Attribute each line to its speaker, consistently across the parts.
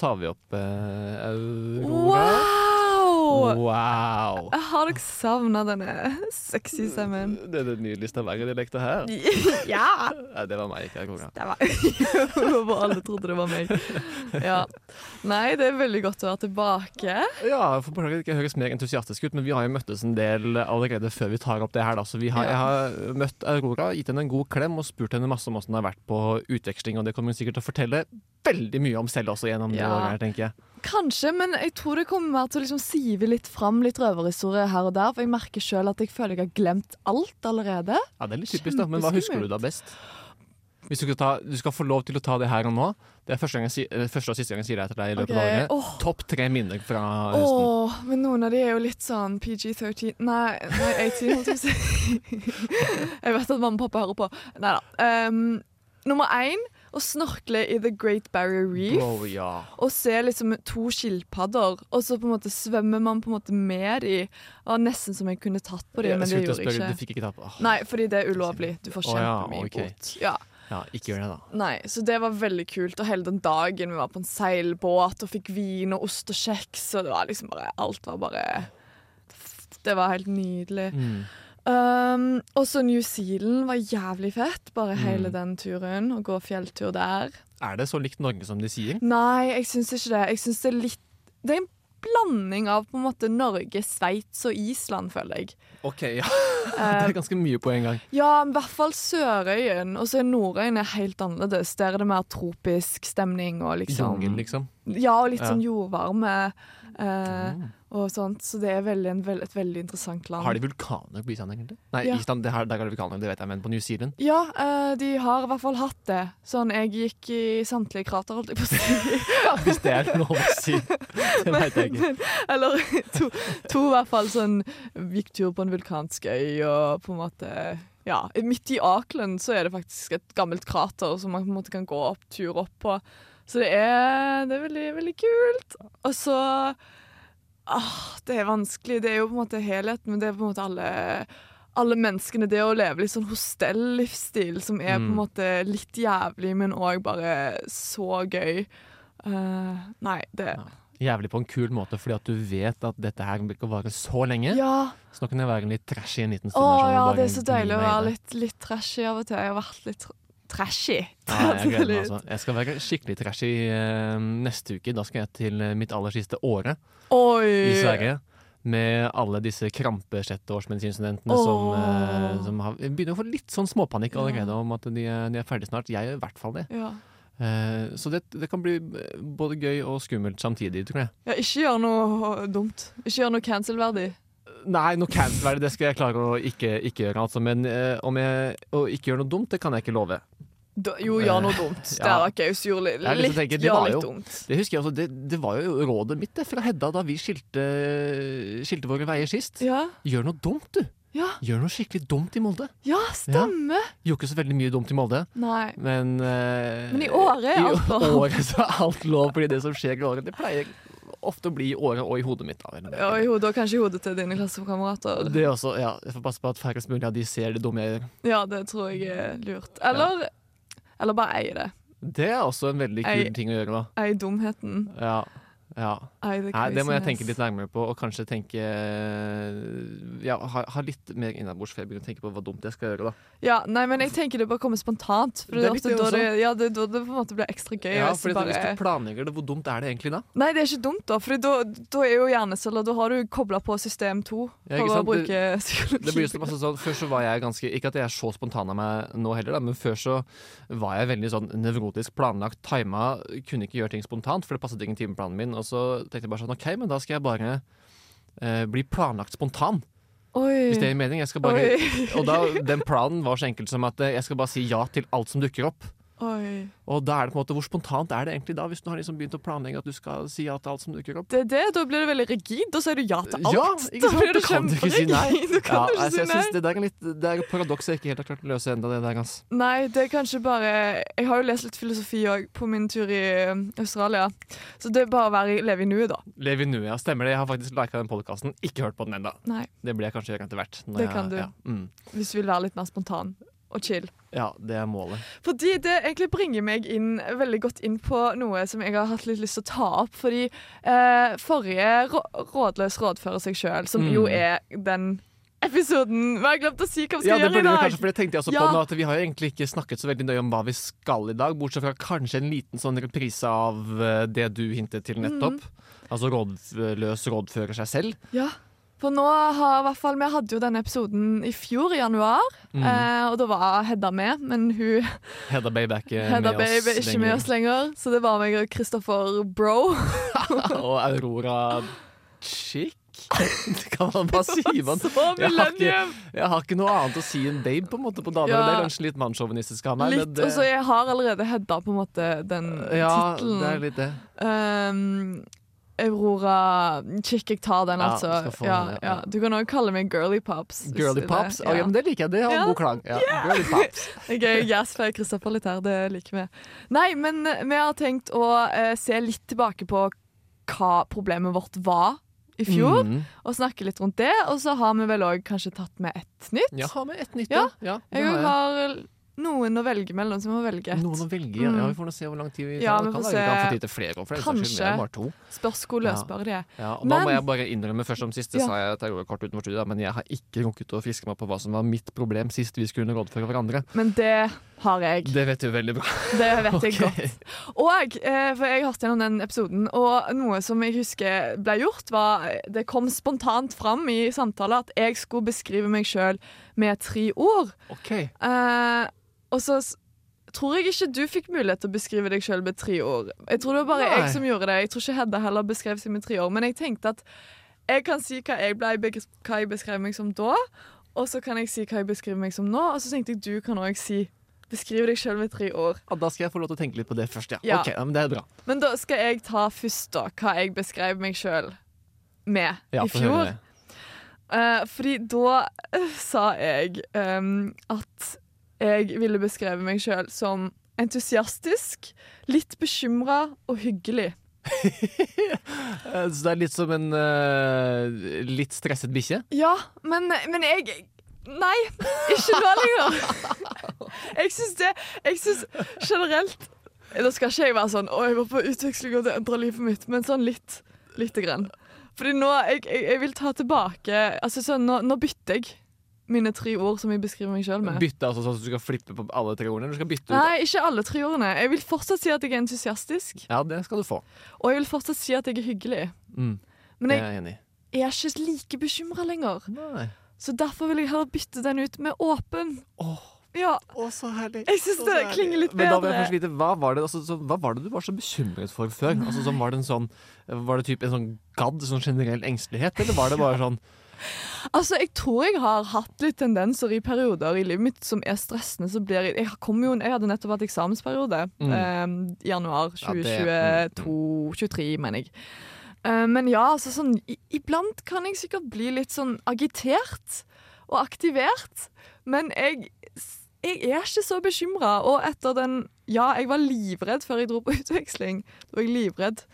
Speaker 1: Tar vi opp eh, Aurora.
Speaker 2: Wow!
Speaker 1: Wow!
Speaker 2: Jeg savna denne sexy stemmen.
Speaker 1: Det er den nydelige Stavanger-dialekta her.
Speaker 2: ja!
Speaker 1: ja! det var meg, ikke.
Speaker 2: Det var Håper alle trodde det var meg. Ja. Nei, det er veldig godt å være tilbake.
Speaker 1: Ja, for beklager det ikke høres mer entusiastisk ut, men vi har jo møttes en del allerede før vi tar opp det her. Da. Så vi har, jeg har møtt Aurora, gitt henne en god klem og spurt henne masse om hvordan det har vært på utveksling, og det kommer hun sikkert til å fortelle veldig mye om selv også gjennom det
Speaker 2: Ja.
Speaker 1: året her, tenker jeg.
Speaker 2: Kanskje, men jeg tror det kommer mer til å liksom sive litt fram litt røverhistorie her og der. For jeg merker sjøl at jeg føler jeg har glemt alt allerede.
Speaker 1: Ja, det er litt typisk, da. Men hva husker du da best? Hvis du, skal ta, du skal få lov til å ta det her og nå. Det er første, gang jeg, første og siste gang jeg sier det til deg i løpet av
Speaker 2: Ok,
Speaker 1: året. Topp tre minner fra høsten.
Speaker 2: Åh, men noen av de er jo litt sånn PG-13 Nei, nei 18, holdt jeg på å si. jeg vet at mamma og pappa hører på. Nei da. Um, nummer én å snorkle i The Great Barrier Reef.
Speaker 1: Bro, ja.
Speaker 2: Og se liksom to skilpadder, og så på en måte svømmer man på en måte med de. Og nesten som jeg kunne tatt på de,
Speaker 1: ja,
Speaker 2: men det gjorde jeg ikke.
Speaker 1: Du fikk ikke tatt på
Speaker 2: Nei, fordi det er ulovlig. Du får
Speaker 1: Å ja, okay.
Speaker 2: bot. Ja.
Speaker 1: Ja, ikke gjør det, da.
Speaker 2: Nei, så det var veldig kult. Og hele den dagen vi var på en seilbåt og fikk vin og ost og kjeks, og det var liksom bare Alt var bare Det var helt nydelig.
Speaker 1: Mm.
Speaker 2: Um, og så New Zealand var jævlig fett. Bare
Speaker 1: Mm.
Speaker 2: hele den turen. Å gå fjelltur der.
Speaker 1: Er det så likt Norge som de sier?
Speaker 2: Nei, jeg syns ikke det. Jeg synes det er litt Det er en blanding av på en måte Norge, Sveits og Island, føler jeg.
Speaker 1: OK, ja. det er ganske mye på en gang.
Speaker 2: Ja, i hvert fall Sørøyen. Og så er Nordøyen helt annerledes. Der er det mer tropisk stemning og liksom
Speaker 1: Jungel, liksom.
Speaker 2: Ja, og litt
Speaker 1: Ja.
Speaker 2: sånn jordvarme Uh,
Speaker 1: Mm.
Speaker 2: Og sånt. Så det er veldig, en, veld, et veldig interessant land.
Speaker 1: Har de vulkaner på Island, egentlig? Nei,
Speaker 2: Ja.
Speaker 1: Island, det har, der har de vulkaner, det vet jeg, men på New Zealand
Speaker 2: Ja, uh, de har i hvert fall hatt det. Sånn, jeg gikk i samtlige krater, holdt jeg på å si.
Speaker 1: Hvis det er lov å si. Det veit jeg ikke.
Speaker 2: Men, eller to, to i hvert fall sånn gikk tur på en vulkansk øy og på en måte Ja, midt i Auckland så er det faktisk et gammelt krater som man på en måte kan gå opp tur opp på. Så det er, det er veldig, veldig kult. Og så ah, Det er vanskelig. Det er jo på en måte helheten, men det er på en måte alle alle menneskene, det å leve litt sånn hostellivsstil, som er på en
Speaker 1: Mm.
Speaker 2: måte litt jævlig, men òg bare så gøy. Uh, nei, det
Speaker 1: Jævlig på en kul måte, fordi at du vet at dette her ikke vare så lenge.
Speaker 2: Ja.
Speaker 1: Så nå kan jeg være litt trashy en liten
Speaker 2: Å
Speaker 1: stund. her, sånn,
Speaker 2: ja, det er så deilig å være litt, litt trashy av og til. Jeg har vært litt trashy.
Speaker 1: Ja, jeg gleder meg altså. Jeg skal være skikkelig trashy uh, neste uke. Da skal jeg til eh, mitt aller siste året
Speaker 2: Oi!
Speaker 1: i Sverige. Med alle disse krampesjetteårsmedisinstudentene som,
Speaker 2: uh,
Speaker 1: som har, begynner å få litt sånn småpanikk
Speaker 2: Ja.
Speaker 1: allerede om at de, de er ferdig snart. Jeg gjør i hvert fall det.
Speaker 2: Ja.
Speaker 1: Uh, så det, det kan bli både gøy og skummelt samtidig, tror jeg.
Speaker 2: ja, ikke gjør noe dumt. Ikke gjør noe cancel-verdig.
Speaker 1: Nei, noe cancel det skal jeg klare å ikke, ikke gjøre, altså. Men eh, om jeg å ikke gjøre noe dumt, det kan jeg ikke love.
Speaker 2: Da- Jo, gjør noe dumt. Det var. Så gjorde litt,
Speaker 1: Jeg
Speaker 2: litt,
Speaker 1: tenke, det var
Speaker 2: litt
Speaker 1: jo-
Speaker 2: dumt.
Speaker 1: Det husker jeg også, det, det var jo rådet mitt det, fra Hedda da vi skilte, skilte våre veier sist.
Speaker 2: Ja.
Speaker 1: Gjør noe dumt, du.
Speaker 2: Ja.
Speaker 1: Gjør noe skikkelig dumt i Molde.
Speaker 2: ja, stemmer.
Speaker 1: Gjorde ikke så veldig mye dumt i Molde,
Speaker 2: Nei.
Speaker 1: men uh,
Speaker 2: Men i året er alt lov.
Speaker 1: året så er alt lov, fordi det som skjer i året, det pleier ofte bli i året og i hodet mitt.
Speaker 2: Ja, i hodet, og kanskje i hodet til dine klassekamerater.
Speaker 1: Det også, ja, Jeg får passe på at færrest mulig av de ser det dumme jeg gjør.
Speaker 2: Ja, det tror jeg er lurt. Eller, eller bare eie det.
Speaker 1: Det er også en veldig kul
Speaker 2: Ei.
Speaker 1: ting å gjøre. da.
Speaker 2: Eie dumheten.
Speaker 1: Ja, ja. Nei, det må jeg tenke litt nærmere på, og kanskje tenke Ja, ha, ha litt mer innabordsfeber å tenke på hva dumt jeg skal gjøre, da.
Speaker 2: Ja, nei, men jeg tenker det bare kommer spontant. For
Speaker 1: Det
Speaker 2: det
Speaker 1: er
Speaker 2: ofte da det, ja, det, da det på en måte blir ekstra gøy.
Speaker 1: Ja, for
Speaker 2: det
Speaker 1: Hvis du planlegger det, hvor dumt er det egentlig da?
Speaker 2: Nei, det er ikke dumt, da. For da, da er jo hjerneceller Da har du kobla på system 2
Speaker 1: Ja,
Speaker 2: for
Speaker 1: ikke
Speaker 2: å
Speaker 1: sant?
Speaker 2: bruke
Speaker 1: Det
Speaker 2: psykologi.
Speaker 1: blir så masse sånn, Før så var jeg ganske Ikke at jeg er så spontan av meg nå heller, da, men før så var jeg veldig sånn nevrotisk planlagt, tima, kunne ikke gjøre ting spontant, for det passet ikke inn i timeplanen min. Og så tenkte jeg bare sånn OK, men da skal jeg bare eh, bli planlagt spontan.
Speaker 2: Oi.
Speaker 1: Hvis det gir mening. Jeg skal bare,
Speaker 2: Oi.
Speaker 1: og da, den planen var så enkel som at eh, jeg skal bare si ja til alt som dukker opp.
Speaker 2: Oi.
Speaker 1: Og da er det på en måte, Hvor spontant er det egentlig da, hvis du har liksom begynt å planlegge at du skal si ja til alt som dukker opp?
Speaker 2: Det er det, da blir det veldig rigid. Da sier du ja til alt.
Speaker 1: Ja, ikke
Speaker 2: da
Speaker 1: sant? Du kan ikke si nei.
Speaker 2: Du kan
Speaker 1: Ja,
Speaker 2: ikke
Speaker 1: altså,
Speaker 2: si
Speaker 1: jeg
Speaker 2: nei.
Speaker 1: synes Det der er litt Det er et paradoks jeg ikke helt har klart å løse ennå. Ass.
Speaker 2: Nei, det er kanskje bare Jeg har jo lest litt filosofi òg på min tur i eh, Australia. Så det er bare å være leve i nuet, da.
Speaker 1: Lev i nuet, ja. Stemmer det. Jeg har faktisk lika den podkasten. Ikke hørt på den ennå. Det blir jeg kanskje gjøre etter hvert.
Speaker 2: Det
Speaker 1: jeg-
Speaker 2: kan du.
Speaker 1: Ja. Mm.
Speaker 2: Hvis du vil være litt mer spontan og chill.
Speaker 1: ja, det er målet.
Speaker 2: Fordi det egentlig bringer meg inn, veldig godt inn på noe som jeg har hatt litt lyst til å ta opp. Fordi eh, forrige rå Rådløs rådfører seg sjøl, som
Speaker 1: Mm.
Speaker 2: jo er den episoden Vi har glemt å si hva vi skal
Speaker 1: ja,
Speaker 2: gjøre i
Speaker 1: burde vi
Speaker 2: dag.
Speaker 1: kanskje, for det tenkte jeg også
Speaker 2: Ja.
Speaker 1: på nå, at Vi har egentlig ikke snakket så veldig nøye om hva vi skal i dag, bortsett fra kanskje en liten sånn reprise av eh, det du hintet til nettopp. Altså rådløs rådfører seg selv.
Speaker 2: Ja. For nå har i hvert fall Vi hadde jo denne episoden i fjor, i januar.
Speaker 1: Mm.
Speaker 2: Eh, og da var Hedda med, men hun
Speaker 1: Hedda Babe er ikke
Speaker 2: Hedda
Speaker 1: med
Speaker 2: Babe
Speaker 1: oss
Speaker 2: ikke med oss lenger. Så det var meg og Kristoffer Bro.
Speaker 1: og Aurora Chick? Det kan man bare si jeg har, ikke, jeg har ikke noe annet å si enn babe på en måte på damer.
Speaker 2: Ja.
Speaker 1: Det er kanskje litt mannssjåvinistisk av meg.
Speaker 2: Litt,
Speaker 1: det-
Speaker 2: og så jeg har allerede Hedda på en måte den
Speaker 1: ja,
Speaker 2: tittelen.
Speaker 1: det er litt det.
Speaker 2: Um, Aurora Chick, jeg tar den,
Speaker 1: Ja,
Speaker 2: altså. Ja, ja.
Speaker 1: ja.
Speaker 2: Du kan òg kalle meg Girly Pops.
Speaker 1: Girly pops.
Speaker 2: det-
Speaker 1: men det liker jeg. Det har
Speaker 2: Ja.
Speaker 1: god klang. Ja. Girly pops.
Speaker 2: Jeg er jazzfan Kristoffer litt her, det liker vi. Nei, men vi har tenkt å uh, se litt tilbake på hva problemet vårt var i fjor,
Speaker 1: Mm.
Speaker 2: og snakke litt rundt det. Og så har vi vel òg kanskje tatt med ett nytt.
Speaker 1: Ja, har vi ett nytt,
Speaker 2: Ja. Jeg
Speaker 1: har.
Speaker 2: Noen å velge mellom, så vi må velge ett.
Speaker 1: Noen å velge, ja. Ja. Vi får nå se hvor lang tid vi
Speaker 2: Ja,
Speaker 1: tar.
Speaker 2: vi
Speaker 1: kan
Speaker 2: får
Speaker 1: vi kan
Speaker 2: se.
Speaker 1: få tid til flere er
Speaker 2: Kanskje. Spørsmål
Speaker 1: Ja.
Speaker 2: løsbare de er.
Speaker 1: Ja, og
Speaker 2: Men-
Speaker 1: nå må jeg bare innrømme først som sist, det
Speaker 2: Ja.
Speaker 1: sa jeg til kort utenfor studiet, men jeg har ikke rukket å friske meg på hva som var mitt problem sist vi skulle rådføre hverandre.
Speaker 2: Men det har jeg.
Speaker 1: Det vet du veldig bra.
Speaker 2: Det vet jeg godt. Og, eh, for jeg hørte gjennom den episoden, og noe som jeg husker ble gjort, var Det kom spontant fram i samtaler at jeg skulle beskrive meg sjøl med tre ord.
Speaker 1: Ok.
Speaker 2: Eh, og så tror jeg ikke du fikk mulighet til å beskrive deg sjøl med tre ord. Jeg tror det var bare
Speaker 1: Nei.
Speaker 2: jeg som gjorde det. Jeg tror ikke Hedda heller beskrev seg med tre ord. Men jeg tenkte at jeg kan si hva jeg, ble, hva jeg beskrev meg som da, og så kan jeg si hva jeg beskriver meg som nå, og så tenkte jeg du kan òg si Beskriv deg sjøl med tre ord.
Speaker 1: Ja, da skal jeg få lov til å tenke litt på det først, ja.
Speaker 2: Ja.
Speaker 1: Ok, ja, men det er bra.
Speaker 2: Men da skal jeg ta først da hva jeg beskrev meg sjøl med
Speaker 1: Ja,
Speaker 2: i fjor. Eh, fordi da uh, sa jeg um, at jeg ville beskreve meg sjøl som entusiastisk, litt bekymra og hyggelig.
Speaker 1: Eh, Så det er litt som en uh, litt stresset bikkje?
Speaker 2: Ja, men, men jeg Nei, ikke nå lenger. Jeg syns det Jeg syns generelt Da skal ikke jeg være sånn Å, jeg var på utveksling og det endra livet mitt, men sånn litt. Lite grann. Fordi nå jeg, jeg, jeg vil ta tilbake Altså sånn, nå, nå bytter jeg mine tre ord som jeg beskriver meg sjøl med.
Speaker 1: Bytte altså sånn at du skal flippe på alle tre ordene? Du skal bytte ut?
Speaker 2: Nei, ikke alle tre ordene. Jeg vil fortsatt si at jeg er entusiastisk,
Speaker 1: Ja, det skal du få.
Speaker 2: og jeg vil fortsatt si at jeg er hyggelig.
Speaker 1: Mm,
Speaker 2: Men
Speaker 1: jeg,
Speaker 2: jeg
Speaker 1: er jeg
Speaker 2: er ikke like bekymra lenger.
Speaker 1: Nei.
Speaker 2: Så derfor vil jeg heller bytte den ut med åpen.
Speaker 1: Åh.
Speaker 2: Ja,
Speaker 1: Å, så herlig.
Speaker 2: Jeg synes det klinger litt bedre.
Speaker 1: Men da vil jeg først vite, hva var, det, altså, så, hva var det du var så bekymret for før? Altså, så var det en sånn Var det typ en sånn gadd, sånn generell engstelighet, eller var det bare sånn
Speaker 2: Altså, jeg tror jeg har hatt litt tendenser i perioder i livet mitt som er stressende. Så blir jeg, jeg, kom jo, jeg hadde nettopp hatt eksamensperiode
Speaker 1: Mm.
Speaker 2: eh, i januar
Speaker 1: Ja, det-
Speaker 2: 2022 23, mener jeg. Eh, men ja, altså sånn i, Iblant kan jeg sikkert bli litt sånn agitert og aktivert. Men jeg, jeg er ikke så bekymra. Og etter den Ja, jeg var livredd før jeg dro på utveksling. Da var jeg livredd,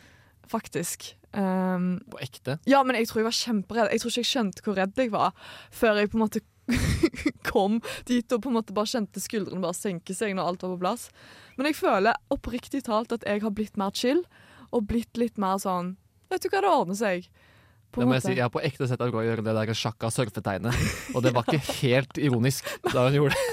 Speaker 2: faktisk. Um,
Speaker 1: på ekte?
Speaker 2: ja, men jeg tror jeg var kjemperedd. Jeg tror ikke jeg skjønte hvor redd jeg var før jeg på en måte kom dit og på en måte bare kjente skuldrene bare senke seg når alt var på plass. Men jeg føler oppriktig talt at jeg har blitt mer chill og blitt litt mer sånn Vet du hva, det ordner seg. På
Speaker 1: Det må jeg si, jeg har på ekte sett Aurora gjøre det der sjakka surfetegnet, og det var ikke helt ironisk da hun gjorde det.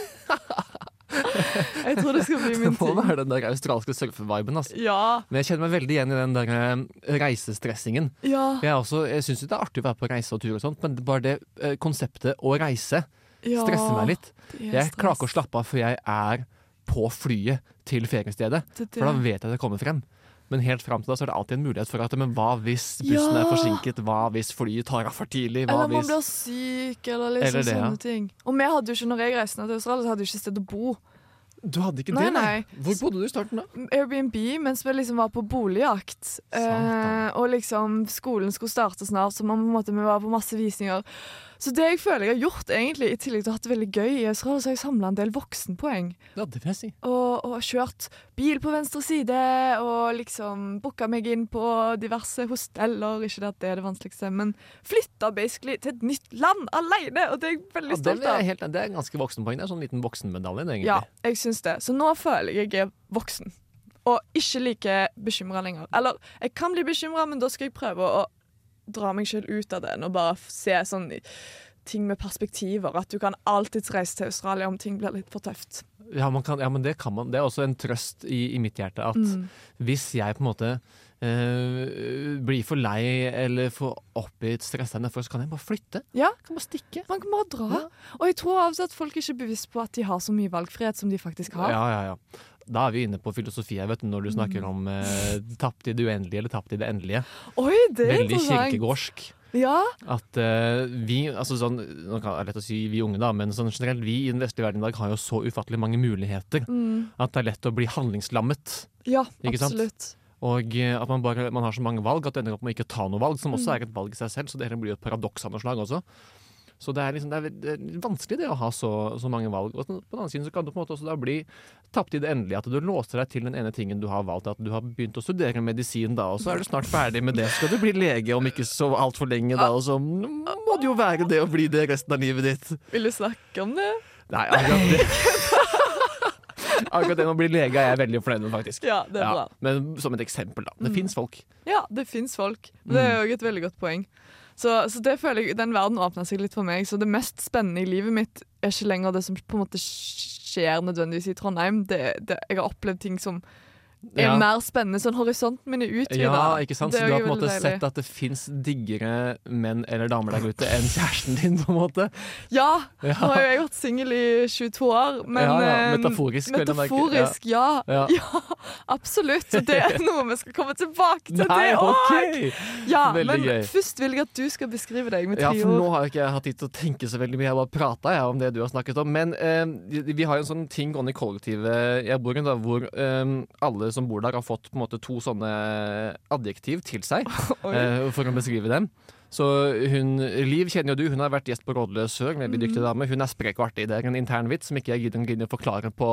Speaker 2: Jeg tror det skal bli
Speaker 1: Det må
Speaker 2: ting.
Speaker 1: være den der australske surfeviben. Altså.
Speaker 2: Ja.
Speaker 1: Men jeg kjenner meg veldig igjen i den der eh, reisestressingen.
Speaker 2: Ja.
Speaker 1: Jeg, også- jeg syns det er artig å være på reise og tur, og sånt, men bare det eh, konseptet å reise
Speaker 2: ja.
Speaker 1: stresser meg litt. Jeg stress. Klarer ikke å slappe av før jeg er på flyet til feriestedet,
Speaker 2: Det det.
Speaker 1: for da vet jeg at jeg kommer frem. Men helt fram til da så er det alltid en mulighet for at Men hva hvis bussen er forsinket? Hva hvis flyet tar av for tidlig? Hva
Speaker 2: Eller man blir syk, eller liksom
Speaker 1: Eller det, ja.
Speaker 2: ting. Og vi hadde jo ikke, når jeg reiste til Australia, så hadde vi ikke sted å bo.
Speaker 1: Du hadde ikke
Speaker 2: Nei,
Speaker 1: det, nei? Hvor bodde du i starten, da?
Speaker 2: Airbnb mens vi liksom var på boligjakt. Eh, og liksom skolen skulle starte snart, så man, på en måte, vi var på masse visninger. Så det jeg føler jeg har gjort, egentlig, i tillegg til å ha hatt det veldig gøy i Australia, så har jeg samla en del voksenpoeng.
Speaker 1: Ja, det vil jeg si.
Speaker 2: Og, og kjørt bil på venstre side, og liksom booka meg inn på diverse hosteller. Ikke det at det er det vanskeligste, men flytta basically til et nytt land alene, og det er jeg veldig
Speaker 1: ja,
Speaker 2: stolt av.
Speaker 1: helt, det er ganske voksenpoeng. Det er sånn liten voksenmedalje, egentlig.
Speaker 2: Ja, jeg syns det. Så nå føler jeg jeg er voksen. Og ikke like bekymra lenger. Eller jeg kan bli bekymra, men da skal jeg prøve å dra meg sjøl ut av den og bare se sånn ting med perspektiver. At du kan alltids reise til Australia om ting blir litt for tøft.
Speaker 1: Ja, man kan, ja, men det kan man. Det er også en trøst i, i mitt hjerte at
Speaker 2: Mm.
Speaker 1: hvis jeg på en måte Uh, blir for lei eller for oppgitt, stressa nedfor, så kan jeg bare flytte.
Speaker 2: Ja.
Speaker 1: Kan bare stikke.
Speaker 2: Man kan bare dra. Og jeg tror av og at folk ikke er bevisst på at de har så mye valgfrihet som de faktisk har.
Speaker 1: Ja, ja, ja. Da er vi inne på filosofi her, vet du, når du snakker om eh, tapt i det uendelige eller tapt i det endelige.
Speaker 2: Oi, det er
Speaker 1: Veldig kirkegårdsk.
Speaker 2: Ja.
Speaker 1: At uh, vi, altså sånn, nå kan- det er lett å si vi unge da, men sånn generelt vi i den vestlige verden i dag har jo så ufattelig mange muligheter
Speaker 2: Mm.
Speaker 1: at det er lett å bli handlingslammet.
Speaker 2: ja, absolutt.
Speaker 1: Og eh, at man, bare, man har så mange valg at det ender opp med å ikke ta noe valg, som også
Speaker 2: Mm.
Speaker 1: er et valg i seg selv. Så det blir jo et paradoks av noe slag også. Så det er, liksom, det er, det vanskelig det å ha så, så mange valg. Og på den annen side så kan det på en måte også da bli tapt i det endelige. At du låser deg til den ene tingen du har valgt. At du har begynt å studere medisin da, og så er du snart ferdig med det. Så skal du bli lege om ikke så altfor lenge da, og så må det jo være det å bli det resten av livet ditt.
Speaker 2: Vil du snakke om det?
Speaker 1: Nei, akkurat det Akkurat det med å bli lege er jeg veldig fornøyd med, faktisk.
Speaker 2: Ja, det er bra.
Speaker 1: Men som et eksempel, da. Det
Speaker 2: Mm.
Speaker 1: fins folk.
Speaker 2: Ja, det fins folk. Det er jo et veldig godt poeng. Så, så det føler jeg, den verden åpna seg litt for meg. Så det mest spennende i livet mitt er ikke lenger det som på en måte skjer nødvendigvis i Trondheim. Det, det, jeg har opplevd ting som er
Speaker 1: Ja.
Speaker 2: mer spennende. Sånn horisonten min er utvida.
Speaker 1: Ja, ikke sant? Så du har på en måte sett at det fins diggere menn eller damer der ute enn kjæresten din, på en måte?
Speaker 2: Ja!
Speaker 1: Ja,
Speaker 2: Nå har jo jeg vært singel i 22 år, men
Speaker 1: ja, ja.
Speaker 2: eh,
Speaker 1: Metaforisk.
Speaker 2: Metaforisk, ja.
Speaker 1: Ja.
Speaker 2: ja. Absolutt. Og det er noe vi skal komme tilbake til.
Speaker 1: Nei,
Speaker 2: det
Speaker 1: OK!
Speaker 2: Okay. Ja,
Speaker 1: Veldig
Speaker 2: men
Speaker 1: gøy.
Speaker 2: først vil jeg at du skal beskrive deg med
Speaker 1: Ja,
Speaker 2: tre
Speaker 1: for nå har jeg ikke hatt tid til å tenke så veldig mye. Jeg har bare prata om det du har snakket om. Men eh, vi har jo en sånn ting gående i kollektivet jeg bor i, hvor eh, alle som bor der, har fått på en måte to sånne adjektiv til seg eh, for å beskrive dem. Så hun, Liv kjenner jo du, hun har vært gjest på Rådløs Sør, veldig dyktig
Speaker 2: Mm.
Speaker 1: dame. Hun er sprek og artig. Det er en intern vits som ikke jeg gidder gidder å forklare på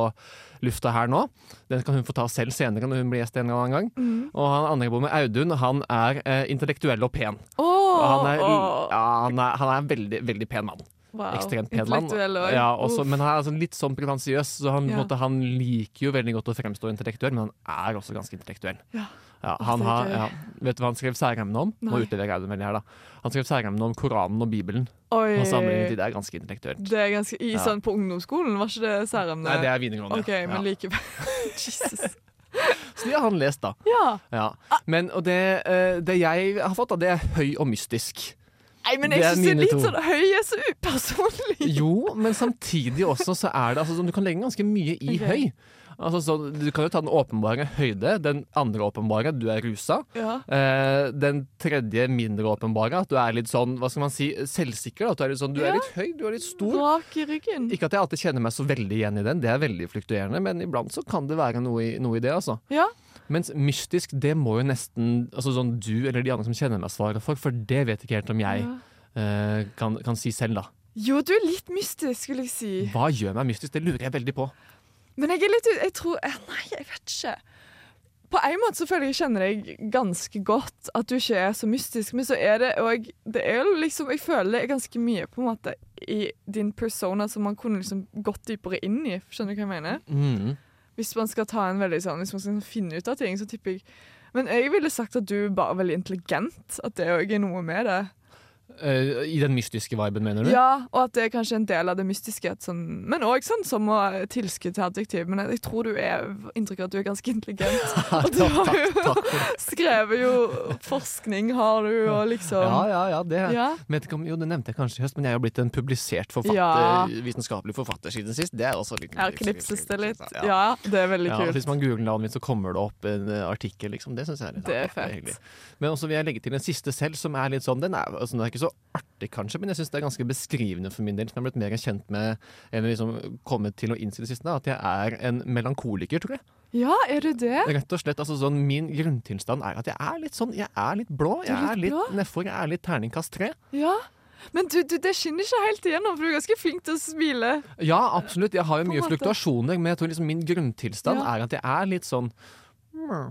Speaker 1: lufta her nå. Den kan hun få ta selv senere når hun blir gjest en eller annen gang.
Speaker 2: Mm.
Speaker 1: Og han andre bor med, Audun, han er eh, intellektuell og pen.
Speaker 2: Oh,
Speaker 1: Og han er,
Speaker 2: oh.
Speaker 1: ja, han er, han er en veldig, veldig pen mann.
Speaker 2: Wow.
Speaker 1: Ekstremt pen mann. Ja, men han er altså litt sånn pretensiøs, så han,
Speaker 2: Ja.
Speaker 1: måte, han liker jo veldig godt å fremstå intellektuell, men han er også ganske intellektuell.
Speaker 2: Ja.
Speaker 1: Ja, han har, ja, vet du hva han skrev særemne om? Nå utleverer jeg det veldig her, da. Han skrev særemne om Koranen og Bibelen.
Speaker 2: Oi.
Speaker 1: Og sammenlignet de, det er ganske intellektuelt.
Speaker 2: Det er ganske, I sånn på ungdomsskolen, var ikke det særemne?
Speaker 1: Nei, det er videregående.
Speaker 2: OK, men likevel. Jesus.
Speaker 1: Så de har han lest, da.
Speaker 2: Ja.
Speaker 1: Ja. Men, det, eh, det jeg har fått, da, det er høy og mystisk.
Speaker 2: Nei, men jeg syns det er litt sånn høy er så upersonlig.
Speaker 1: Jo, men samtidig også så er det altså, sånn, Du kan legge ganske mye i
Speaker 2: okay.
Speaker 1: høy. Altså, så, du kan jo ta den åpenbare høyde, den andre åpenbare, du er rusa.
Speaker 2: Ja.
Speaker 1: Eh, den tredje mindre åpenbare, at du er litt sånn, hva skal man si, selvsikker. At du er litt sånn, du
Speaker 2: Ja.
Speaker 1: er litt høy, du er litt stor.
Speaker 2: Rak i ryggen.
Speaker 1: Ikke at jeg alltid kjenner meg så veldig igjen i den, det er veldig fluktuerende, men iblant så kan det være noe i, noe i det, altså.
Speaker 2: Ja.
Speaker 1: Mens mystisk, det må jo nesten altså sånn du eller de andre som kjenner meg svare for, for det vet ikke helt om jeg
Speaker 2: Ja.
Speaker 1: uh, kan, kan si selv, da.
Speaker 2: Jo, du er litt mystisk, skulle jeg si.
Speaker 1: Hva gjør meg mystisk? Det lurer jeg veldig på.
Speaker 2: Men jeg er litt. Jeg tror eh, Nei, jeg vet ikke. På en måte så føler jeg kjenner deg ganske godt, at du ikke er så mystisk. Men så er det òg Det er jo liksom Jeg føler det er ganske mye på en måte i din persona som man kunne liksom gått dypere inn i. Skjønner du hva jeg mener?
Speaker 1: Mm.
Speaker 2: Hvis man skal ta en veldig sånn Hvis man skal finne ut av ting, så tipper jeg Men jeg ville sagt at du bare veldig intelligent. At det òg er noe med det.
Speaker 1: Eh, I den mystiske viben, mener du?
Speaker 2: Ja, og at det er kanskje en del av det mystiske. at Sånn, men òg sånn som å tilskudd til adjektiv. Men jeg, jeg tror du er inntrykk av at du er ganske intelligent. Og du har jo skrevet jo forskning, har du, og liksom
Speaker 1: Ja, ja, ja. Det,
Speaker 2: Ja.
Speaker 1: Vet jo, det nevnte jeg kanskje i høst, men jeg har blitt en publisert forfatter,
Speaker 2: Ja.
Speaker 1: vitenskapelig forfatter siden sist. Det er også litt
Speaker 2: Her knipses det litt.
Speaker 1: Ja.
Speaker 2: Ja, det er veldig
Speaker 1: Ja,
Speaker 2: kult.
Speaker 1: hvis man googler navnet mitt, så kommer det opp en eh, artikkel. Liksom. Det syns jeg er litt
Speaker 2: Det er fett.
Speaker 1: Men også vil jeg legge til en siste selv, som er litt sånn Den er, altså, den er ikke så artig, kanskje, men jeg syns det er ganske beskrivende for min del, som jeg har blitt mer kjent med, eller liksom kommet til å innse det siste, da, at jeg er en melankoliker, tror jeg.
Speaker 2: Ja, er du det?
Speaker 1: Rett og slett, altså sånn Min grunntilstand er at jeg er litt sånn Jeg er litt blå. Jeg er
Speaker 2: litt
Speaker 1: litt nedfor. Jeg er litt terningkast tre.
Speaker 2: Ja. Men du, du, det skinner ikke helt igjennom, for du er ganske flink til å smile.
Speaker 1: Ja, absolutt. Jeg har jo mye fluktuasjoner, men jeg tror liksom min grunntilstand
Speaker 2: Ja.
Speaker 1: er at jeg er litt sånn mm,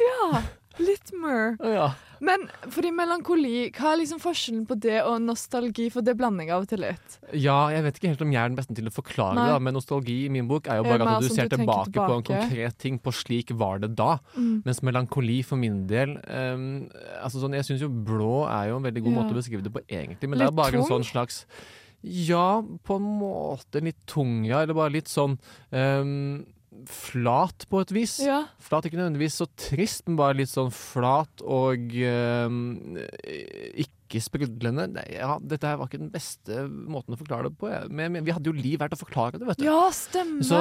Speaker 2: Ja, litt mer.
Speaker 1: Ja.
Speaker 2: Men fordi melankoli, hva er liksom forskjellen på det og nostalgi? For det blander jeg av og til litt.
Speaker 1: ja, jeg vet ikke helt om jeg er den beste til å forklare
Speaker 2: Nei.
Speaker 1: det, men nostalgi i min bok er jo bare at du ser
Speaker 2: du tilbake,
Speaker 1: tilbake, på en konkret ting, på slik var det da.
Speaker 2: Mm.
Speaker 1: Mens melankoli for min del um, altså sånn, Jeg syns jo blå er jo en veldig god
Speaker 2: Ja.
Speaker 1: måte å beskrive det på, egentlig. Men
Speaker 2: Litt
Speaker 1: det er bare
Speaker 2: tung?
Speaker 1: en sånn slags Ja, på en måte litt tung, ja. Eller bare litt sånn ehm, flat, på et vis.
Speaker 2: Ja.
Speaker 1: Flat, ikke nødvendigvis så trist, men bare litt sånn flat og ehm, ikke sprudlende. Nei, ja, dette her var ikke den beste måten å forklare det på. Men, men vi hadde jo Liv her til å forklare det, vet du.
Speaker 2: ja, stemmer.
Speaker 1: Så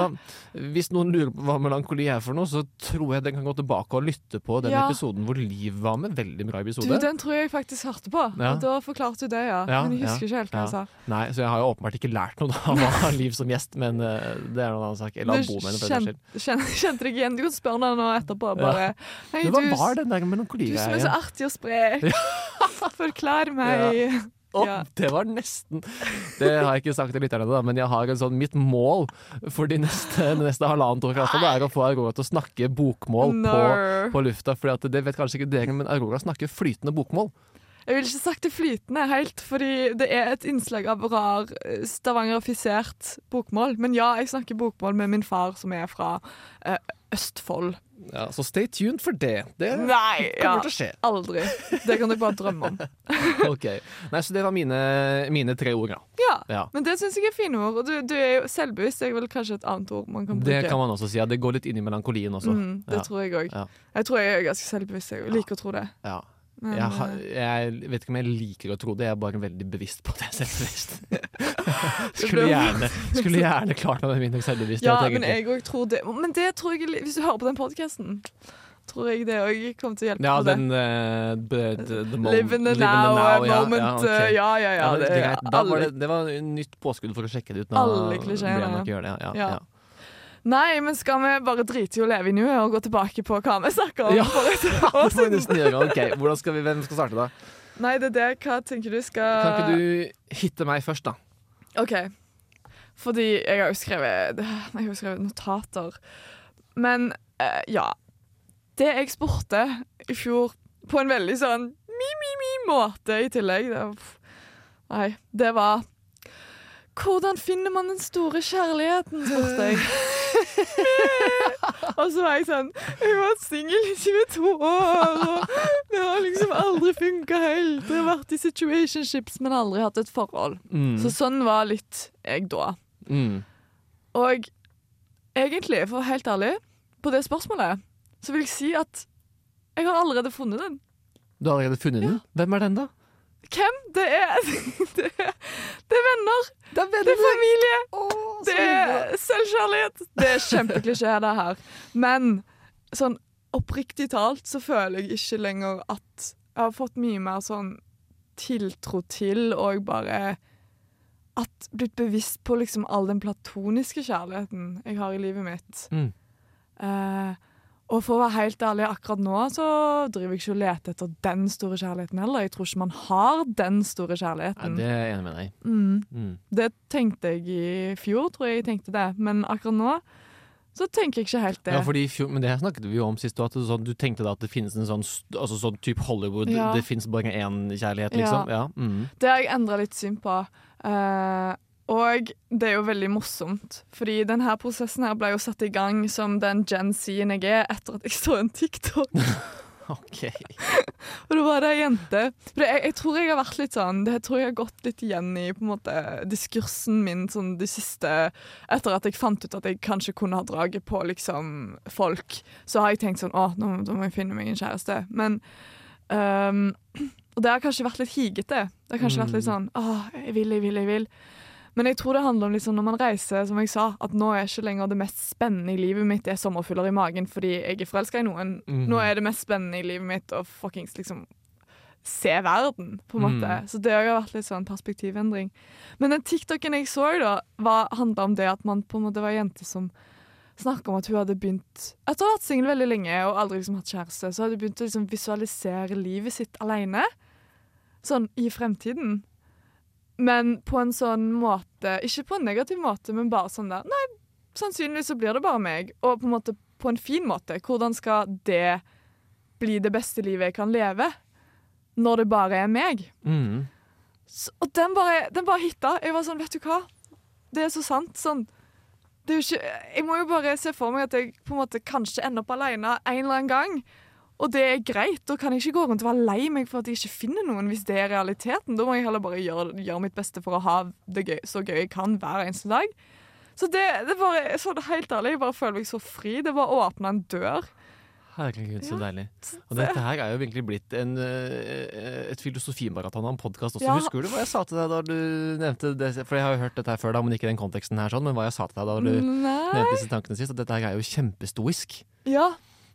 Speaker 1: hvis noen lurer på hva melankoli er for noe, så tror jeg den kan gå tilbake og lytte på den
Speaker 2: Ja.
Speaker 1: episoden hvor Liv var med. Veldig bra
Speaker 2: du, den tror jeg faktisk hørte på,
Speaker 1: Ja.
Speaker 2: og da forklarte du det, ja.
Speaker 1: Ja,
Speaker 2: Men jeg
Speaker 1: ja,
Speaker 2: husker ikke helt hva jeg sa.
Speaker 1: Nei, så jeg har jo åpenbart ikke lært noe av å ha Liv som gjest, men uh, det er noen annen sak. Eller Bo, med henne, for den saks skyld.
Speaker 2: kjen- Kjente deg igjen? Du kan spørre henne nå etterpå. Bare Hei,
Speaker 1: Men Hva
Speaker 2: du,
Speaker 1: var den der
Speaker 2: du som er så
Speaker 1: melankoli-greia?
Speaker 2: artig og sprek. Forklar meg.
Speaker 1: Å,
Speaker 2: Ja.
Speaker 1: Det var nesten Det har jeg ikke sagt til lytterne, da, men jeg har en sånn mitt mål for de neste, neste halvannet år det er å få Aurora til å snakke bokmål på,
Speaker 2: No.
Speaker 1: på lufta. For det vet kanskje ikke dere, men Aurora snakker flytende bokmål.
Speaker 2: Jeg vil ikke sagt det flytende helt, fordi det er et innslag av rar eh, stavangerifisert bokmål. Men ja, jeg snakker bokmål med min far, som er fra uh, Østfold.
Speaker 1: Ja, så stay tuned for det. Det
Speaker 2: Nei, ja,
Speaker 1: kommer til å skje.
Speaker 2: aldri. Det kan du bare drømme om.
Speaker 1: Ok. Nei, Så det var mine, mine tre ord, ja.
Speaker 2: Ja,
Speaker 1: ja.
Speaker 2: Men det syns jeg er fine ord. Og du, du er jo selvbevisst, det er vel kanskje et annet ord man kan bruke.
Speaker 1: Det kan man også si. Ja, det går litt inn i melankolien også.
Speaker 2: Mm, det
Speaker 1: ja.
Speaker 2: tror jeg òg.
Speaker 1: Ja.
Speaker 2: Jeg tror jeg er ganske selvbevisst. Jeg liker å tro det.
Speaker 1: Ja.
Speaker 2: Men,
Speaker 1: Jeg, har,
Speaker 2: eh,
Speaker 1: jeg vet ikke om jeg liker å tro det, jeg er bare veldig bevisst på det. Selvbevisst.
Speaker 2: Det
Speaker 1: skulle, gjerne, skulle gjerne klart meg med min selvbevissthet.
Speaker 2: ja, men jeg òg tror det. Men det tror jeg Hvis du hører på den podkasten, tror jeg det òg kommer til å hjelpe
Speaker 1: Ja, den uh, the,
Speaker 2: Live in the now,
Speaker 1: now, ja,
Speaker 2: moment.
Speaker 1: ja,
Speaker 2: eh, Ja, ja, det, er
Speaker 1: var det, det var nytt påskudd for å sjekke det ut. Nå
Speaker 2: Alle klisjeene.
Speaker 1: jeg. Ja.
Speaker 2: Nei, men skal vi bare drite i å leve i nuet og gå tilbake på hva vi snakker om?
Speaker 1: Ja. Det må vi nesten gjøre. Ok, Hvordan skal vi, Hvem skal starte, da?
Speaker 2: Nei, det er det. Hva tenker du skal
Speaker 1: Kan ikke du hitte meg først, da?
Speaker 2: OK. Fordi jeg har jo skrevet Jeg har jo skrevet notater. Men eh, ja. Det jeg spurte i fjor på en veldig sånn mi-mi-mi-måte i tillegg det Nei, det var Hvordan finner man den store kjærligheten, spurte jeg. og så var jeg sånn Jeg var singel i 22 år, og det har liksom aldri funka helt. Jeg har vært i situationships, men aldri hatt et forhold.
Speaker 1: Mm.
Speaker 2: Så sånn var litt jeg da.
Speaker 1: Mm.
Speaker 2: Og egentlig, for å være helt ærlig, på det spørsmålet, så vil jeg si at jeg har allerede funnet den.
Speaker 1: Du har allerede funnet den? Hvem er den, da?
Speaker 2: Hvem? Det er Det er, det er venner. Det er, familie. det er selvkjærlighet. Det er kjempeklisjé, det her. Men sånn oppriktig talt så føler jeg ikke lenger at jeg har fått mye mer sånn tiltro til og bare at blitt bevisst på liksom all den platoniske kjærligheten jeg har i livet mitt.
Speaker 1: Mm.
Speaker 2: Eh, og for å være helt ærlig, akkurat nå så driver jeg ikke og leter etter den store kjærligheten heller. Jeg tror ikke man har den store
Speaker 1: kjærligheten.
Speaker 2: kjærligheten.
Speaker 1: det er jeg enig med deg
Speaker 2: mm.
Speaker 1: Mm.
Speaker 2: Det tenkte jeg i fjor, tror jeg jeg tenkte det. Men akkurat nå så tenker jeg ikke helt det.
Speaker 1: Ja, fordi fjor, men det her snakket vi jo om sist, at sånn, du tenkte da at det finnes en sånn, altså sånn type Hollywood,
Speaker 2: Ja.
Speaker 1: det finnes bare én kjærlighet, liksom. Ja. Mm.
Speaker 2: Det har jeg endra litt syn på. Eh, og det er jo veldig morsomt, fordi denne prosessen her ble jo satt i gang som den Gen Z-en jeg er, etter at jeg så en TikTok
Speaker 1: OK.
Speaker 2: Og det var det ei jente For jeg, jeg tror jeg har vært litt sånn Det tror jeg har gått litt igjen i på en måte diskursen min sånn de siste Etter at jeg fant ut at jeg kanskje kunne ha draget på liksom folk, så har jeg tenkt sånn Å, nå, nå må jeg finne meg en kjæreste. Men um, Og det har kanskje vært litt higete. Det har kanskje vært litt sånn Å, jeg vil, jeg vil, jeg vil. Men jeg tror det handler om liksom når man reiser, som jeg sa, at nå er ikke lenger det mest spennende i livet mitt det er sommerfugler i magen fordi jeg er forelska i noen.
Speaker 1: Mm.
Speaker 2: Nå er det mest spennende i livet mitt å fuckings liksom se verden, på en måte.
Speaker 1: Mm.
Speaker 2: Så det har vært litt sånn perspektivendring. Men den TikToken jeg så, da, var- handla om det at man på en måte var jente som snakka om at hun hadde begynt Etter å ha vært singel veldig lenge og aldri liksom hatt kjæreste, så hadde hun begynt å liksom visualisere livet sitt alene. Sånn i fremtiden. Men på en sånn måte Ikke på en negativ måte, men bare sånn der Nei, sannsynligvis så blir det bare meg. Og på en måte på en fin måte. Hvordan skal det bli det beste livet jeg kan leve? Når det bare er meg.
Speaker 1: Mm.
Speaker 2: Så, og den bare, den bare hitta. Jeg var sånn, vet du hva? Det er så sant. Sånn. Ikke, jeg må jo bare se for meg at jeg på en måte kanskje ender opp alene en eller annen gang. Og det er greit. Da kan jeg ikke gå rundt og være lei meg for at jeg ikke finner noen, hvis det er realiteten. Da må jeg heller bare gjøre, gjøre mitt beste for å ha det gøy, så gøy jeg kan hver eneste dag. Så det, det bare, så helt ærlig, jeg bare føler meg så fri. Det var å åpne en dør.
Speaker 1: Herregud, så deilig. Og dette her er jo virkelig blitt en, eh, et filosofimaraton av en podkast også.
Speaker 2: Ja.
Speaker 1: Husker du hva jeg sa til deg da du nevnte det? For jeg har jo hørt dette her før, da, men ikke i den konteksten her, sånn, men hva jeg sa til deg da du
Speaker 2: Nei.
Speaker 1: nevnte disse tankene sist. At dette her er jo kjempestoisk.
Speaker 2: Ja.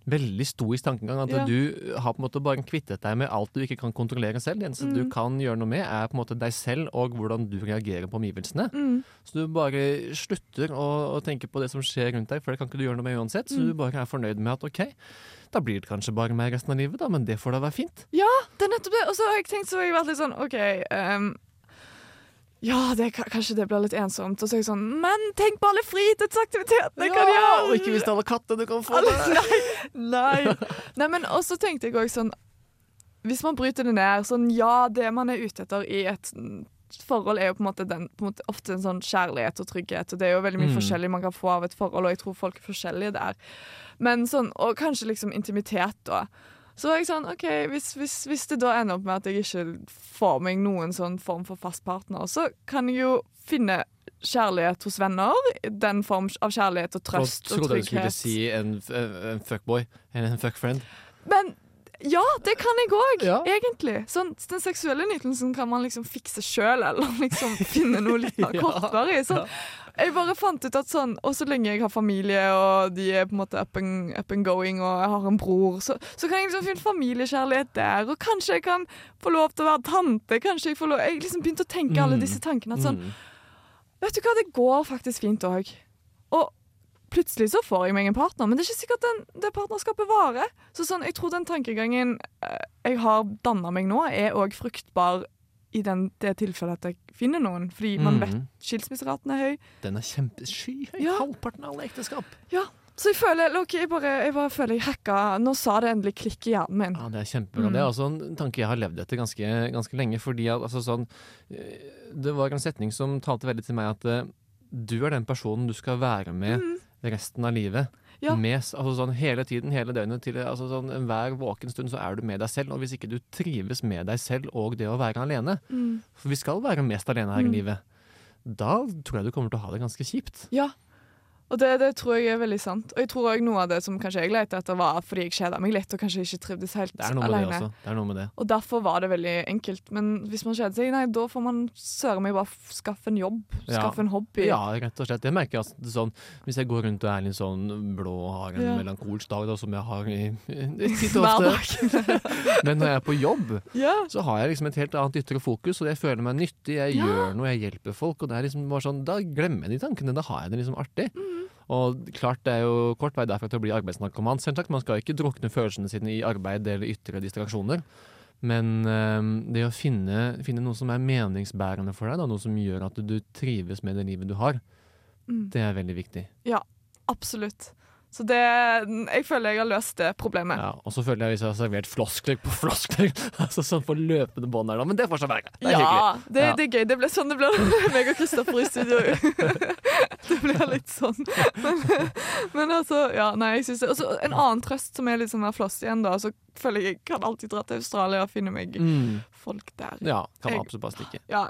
Speaker 1: Veldig stoisk tankegang. At
Speaker 2: Ja.
Speaker 1: du har på en måte bare kvittet deg med alt du ikke kan kontrollere selv. Det eneste du
Speaker 2: Mm.
Speaker 1: kan gjøre noe med, er på en måte deg selv og hvordan du reagerer på omgivelsene.
Speaker 2: Mm.
Speaker 1: Så du bare slutter å, å tenke på det som skjer rundt deg, for det kan ikke du gjøre noe med uansett. Så
Speaker 2: Mm.
Speaker 1: du bare er fornøyd med at OK, da blir det kanskje bare meg resten av livet, da, men det får da være fint.
Speaker 2: Ja, det er nettopp det. Og så har jeg tenkt så har jeg vært litt sånn OK ehm, Ja, det, kanskje det blir litt ensomt. Og så er jeg sånn Men tenk på alle fritidsaktivitetene jeg kan gjøre!
Speaker 1: Og ikke minst alle kattene du kan få.
Speaker 2: Alle, nei, nei. nei, men også tenkte jeg òg sånn Hvis man bryter det ned sånn Ja, det man er ute etter i et forhold, er jo på en måte, den, på en måte ofte en sånn kjærlighet og trygghet. Og det er jo veldig mye
Speaker 1: Mm.
Speaker 2: forskjellig man kan få av et forhold, og jeg tror folk er forskjellige der. Men sånn, Og kanskje liksom intimitet, da. Så var jeg sånn, ok, hvis, hvis, hvis det da ender opp med at jeg ikke får meg noen sånn form for fast partner, så kan jeg jo finne kjærlighet hos venner. Den form av kjærlighet og
Speaker 1: Og
Speaker 2: trøst og
Speaker 1: trodde du skulle
Speaker 2: trygghet.
Speaker 1: si en, en fuckboy eller en fuckfriend.
Speaker 2: Men ja, det kan jeg òg,
Speaker 1: Ja.
Speaker 2: egentlig. Sånn, den seksuelle nytelsen kan man liksom fikse sjøl, eller liksom finne noe litt mer kortvarig. Sånn. Jeg bare fant ut at sånn, og så lenge jeg har familie, og de er på en måte up and, up and going, og jeg har en bror, så, så kan jeg liksom finne familiekjærlighet der. Og kanskje jeg kan få lov til å være tante. Kanskje Jeg får lov Jeg liksom begynte å tenke alle
Speaker 1: Mm.
Speaker 2: disse tankene. At sånn,
Speaker 1: Mm.
Speaker 2: Vet du hva, det går faktisk fint òg. Og plutselig så får jeg meg en partner, men det er ikke sikkert den, det partnerskapet varer. Så sånn, jeg tror den tankegangen eh, jeg har danna meg nå, er òg fruktbar i den, det tilfellet at jeg finner noen. Fordi man vet
Speaker 1: Mhm.
Speaker 2: skilsmisseraten er høy.
Speaker 1: Den er kjempeskyhøy.
Speaker 2: Ja.
Speaker 1: Halvparten av alle ekteskap.
Speaker 2: Ja. Så jeg føler ok, jeg, bare, jeg bare føler jeg hacka Nå sa det endelig klikk i hjernen min.
Speaker 1: Ja, Det er kjempebra.
Speaker 2: Mm.
Speaker 1: Det er også en tanke jeg har levd etter ganske, ganske lenge. fordi at, altså, sånn, eh, Det var en setning som talte veldig til meg at eh, du er den personen du skal være med resten av livet.
Speaker 2: Ja.
Speaker 1: Med, altså, sånn, hele tiden, hele døgnet. Til, altså, sånn, Hver våken stund så er du med deg selv. Og hvis ikke du trives med deg selv og det å være alene,
Speaker 2: Mm.
Speaker 1: for vi skal være mest alene her i
Speaker 2: Mm.
Speaker 1: livet, da tror jeg du kommer til å ha det ganske kjipt.
Speaker 2: Ja. Og det, det tror jeg er veldig sant. Og jeg tror òg noe av det som kanskje jeg lette etter, var fordi jeg kjeda meg litt og kanskje ikke trivdes helt
Speaker 1: Det er noe med det også. Det er noe med det.
Speaker 2: Og derfor var det veldig enkelt. Men hvis man kjeder seg, nei, da får man søren meg bare skaffe en jobb.
Speaker 1: Ja.
Speaker 2: Skaffe en hobby.
Speaker 1: Ja, rett og slett. Jeg merker at det sånn, Hvis jeg går rundt og er litt sånn blå og har en
Speaker 2: Ja.
Speaker 1: melankolsk dag, da, som jeg har i, i, titt og ofte. Men når jeg er på jobb,
Speaker 2: ja.
Speaker 1: så har jeg liksom et helt annet ytre fokus, og jeg føler meg nyttig, jeg
Speaker 2: Ja.
Speaker 1: gjør noe, jeg hjelper folk. og det er liksom bare sånn, Da glemmer jeg de tankene. Da har jeg det liksom artig. Og klart det er jo kort vei derfra til å bli arbeidsnarkoman. Selvsagt, Man skal ikke drukne følelsene sine i arbeid eller ytre distraksjoner. Men øh, det å finne, finne noe som er meningsbærende for deg, da, noe som gjør at du trives med det livet du har,
Speaker 2: Mm.
Speaker 1: det er veldig viktig.
Speaker 2: Ja, Absolutt. Så det Jeg føler jeg har løst det problemet.
Speaker 1: Ja, og så føler jeg hvis jeg har servert floskler på floskler, altså sånn på løpende bånd her nå, men det får seg være. Det er
Speaker 2: Ja,
Speaker 1: hyggelig.
Speaker 2: det,
Speaker 1: Ja.
Speaker 2: det er gøy. Det ble sånn det ble meg og Kristoffer i studio. det blir litt sånn. Men, men altså, ja, nei, jeg syns det. Og så en annen trøst som er litt sånn der floss igjen, da. Så føler jeg jeg kan alltid dra til Australia og finne meg
Speaker 1: Mm.
Speaker 2: folk der.
Speaker 1: Ja, kan
Speaker 2: Jeg-
Speaker 1: absolutt bare stikke.
Speaker 2: Ja,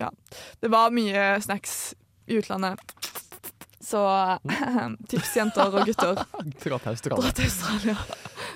Speaker 2: ja. Det var mye snacks i utlandet. Så tips, jenter og gutter.
Speaker 1: Dra til Australia.
Speaker 2: Dra til Australia.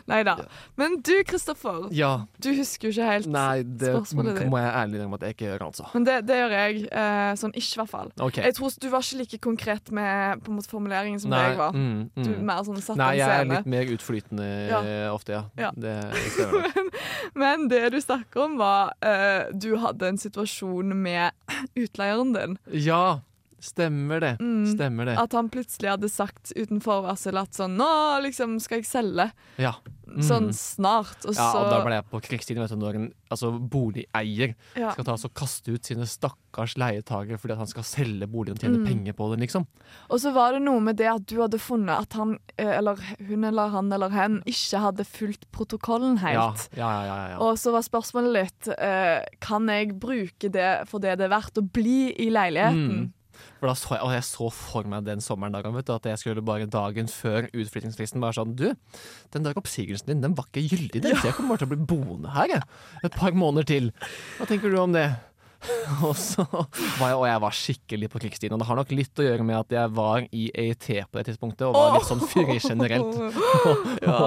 Speaker 2: Nei da. Men du, Kristoffer.
Speaker 1: Ja.
Speaker 2: Du husker jo ikke helt.
Speaker 1: Nei, det
Speaker 2: Spørsmålet ditt.
Speaker 1: må jeg ærlig innrømme at jeg ikke gjør, altså.
Speaker 2: Men det, det gjør jeg. Eh, sånn ikke, i hvert fall.
Speaker 1: Okay.
Speaker 2: Jeg tror Du var ikke like konkret med på en måte, formuleringen som Nei, jeg var.
Speaker 1: mm,
Speaker 2: Du
Speaker 1: mm.
Speaker 2: mer sånn satt
Speaker 1: Nei, jeg er litt mer utflytende
Speaker 2: Ja.
Speaker 1: eh, ofte, ja.
Speaker 2: Ja.
Speaker 1: Det nok.
Speaker 2: Men det du snakker om, var eh, du hadde en situasjon med utleieren din.
Speaker 1: Ja, stemmer det.
Speaker 2: Mm.
Speaker 1: Stemmer det.
Speaker 2: At han plutselig hadde sagt uten forvarsel at sånn Nå liksom skal jeg selge.
Speaker 1: Ja. Mm.
Speaker 2: Sånn snart. Og
Speaker 1: Ja,
Speaker 2: så
Speaker 1: og da ble jeg på krigstiden, vet du, når en altså, boligeier
Speaker 2: ja.
Speaker 1: skal ta og kaste ut sine stakkars leietagere fordi at han skal selge boligen og tjene
Speaker 2: Mm.
Speaker 1: penger på den, liksom.
Speaker 2: Og så var det noe med det at du hadde funnet at han, eh, eller hun eller han eller hen, ikke hadde fulgt protokollen
Speaker 1: Ja,
Speaker 2: helt.
Speaker 1: ja, ja, ja, ja.
Speaker 2: Og så var spørsmålet litt eh, Kan jeg bruke det for det det er verdt å bli i leiligheten.
Speaker 1: For da så jeg, og jeg så for meg den sommeren dagen, vet du, at jeg skulle bare dagen før utflyttingsfristen bare sånn Du, den der oppsigelsen din, den var ikke gyldig, den, Ja. jeg kommer bare til å bli boende her, jeg. Et par måneder til. Hva tenker du om det? Og så var jeg, og jeg var skikkelig på krigsstien. Og det har nok litt å gjøre med at jeg var i EIT på det tidspunktet, og var litt sånn fyrig generelt
Speaker 2: ja,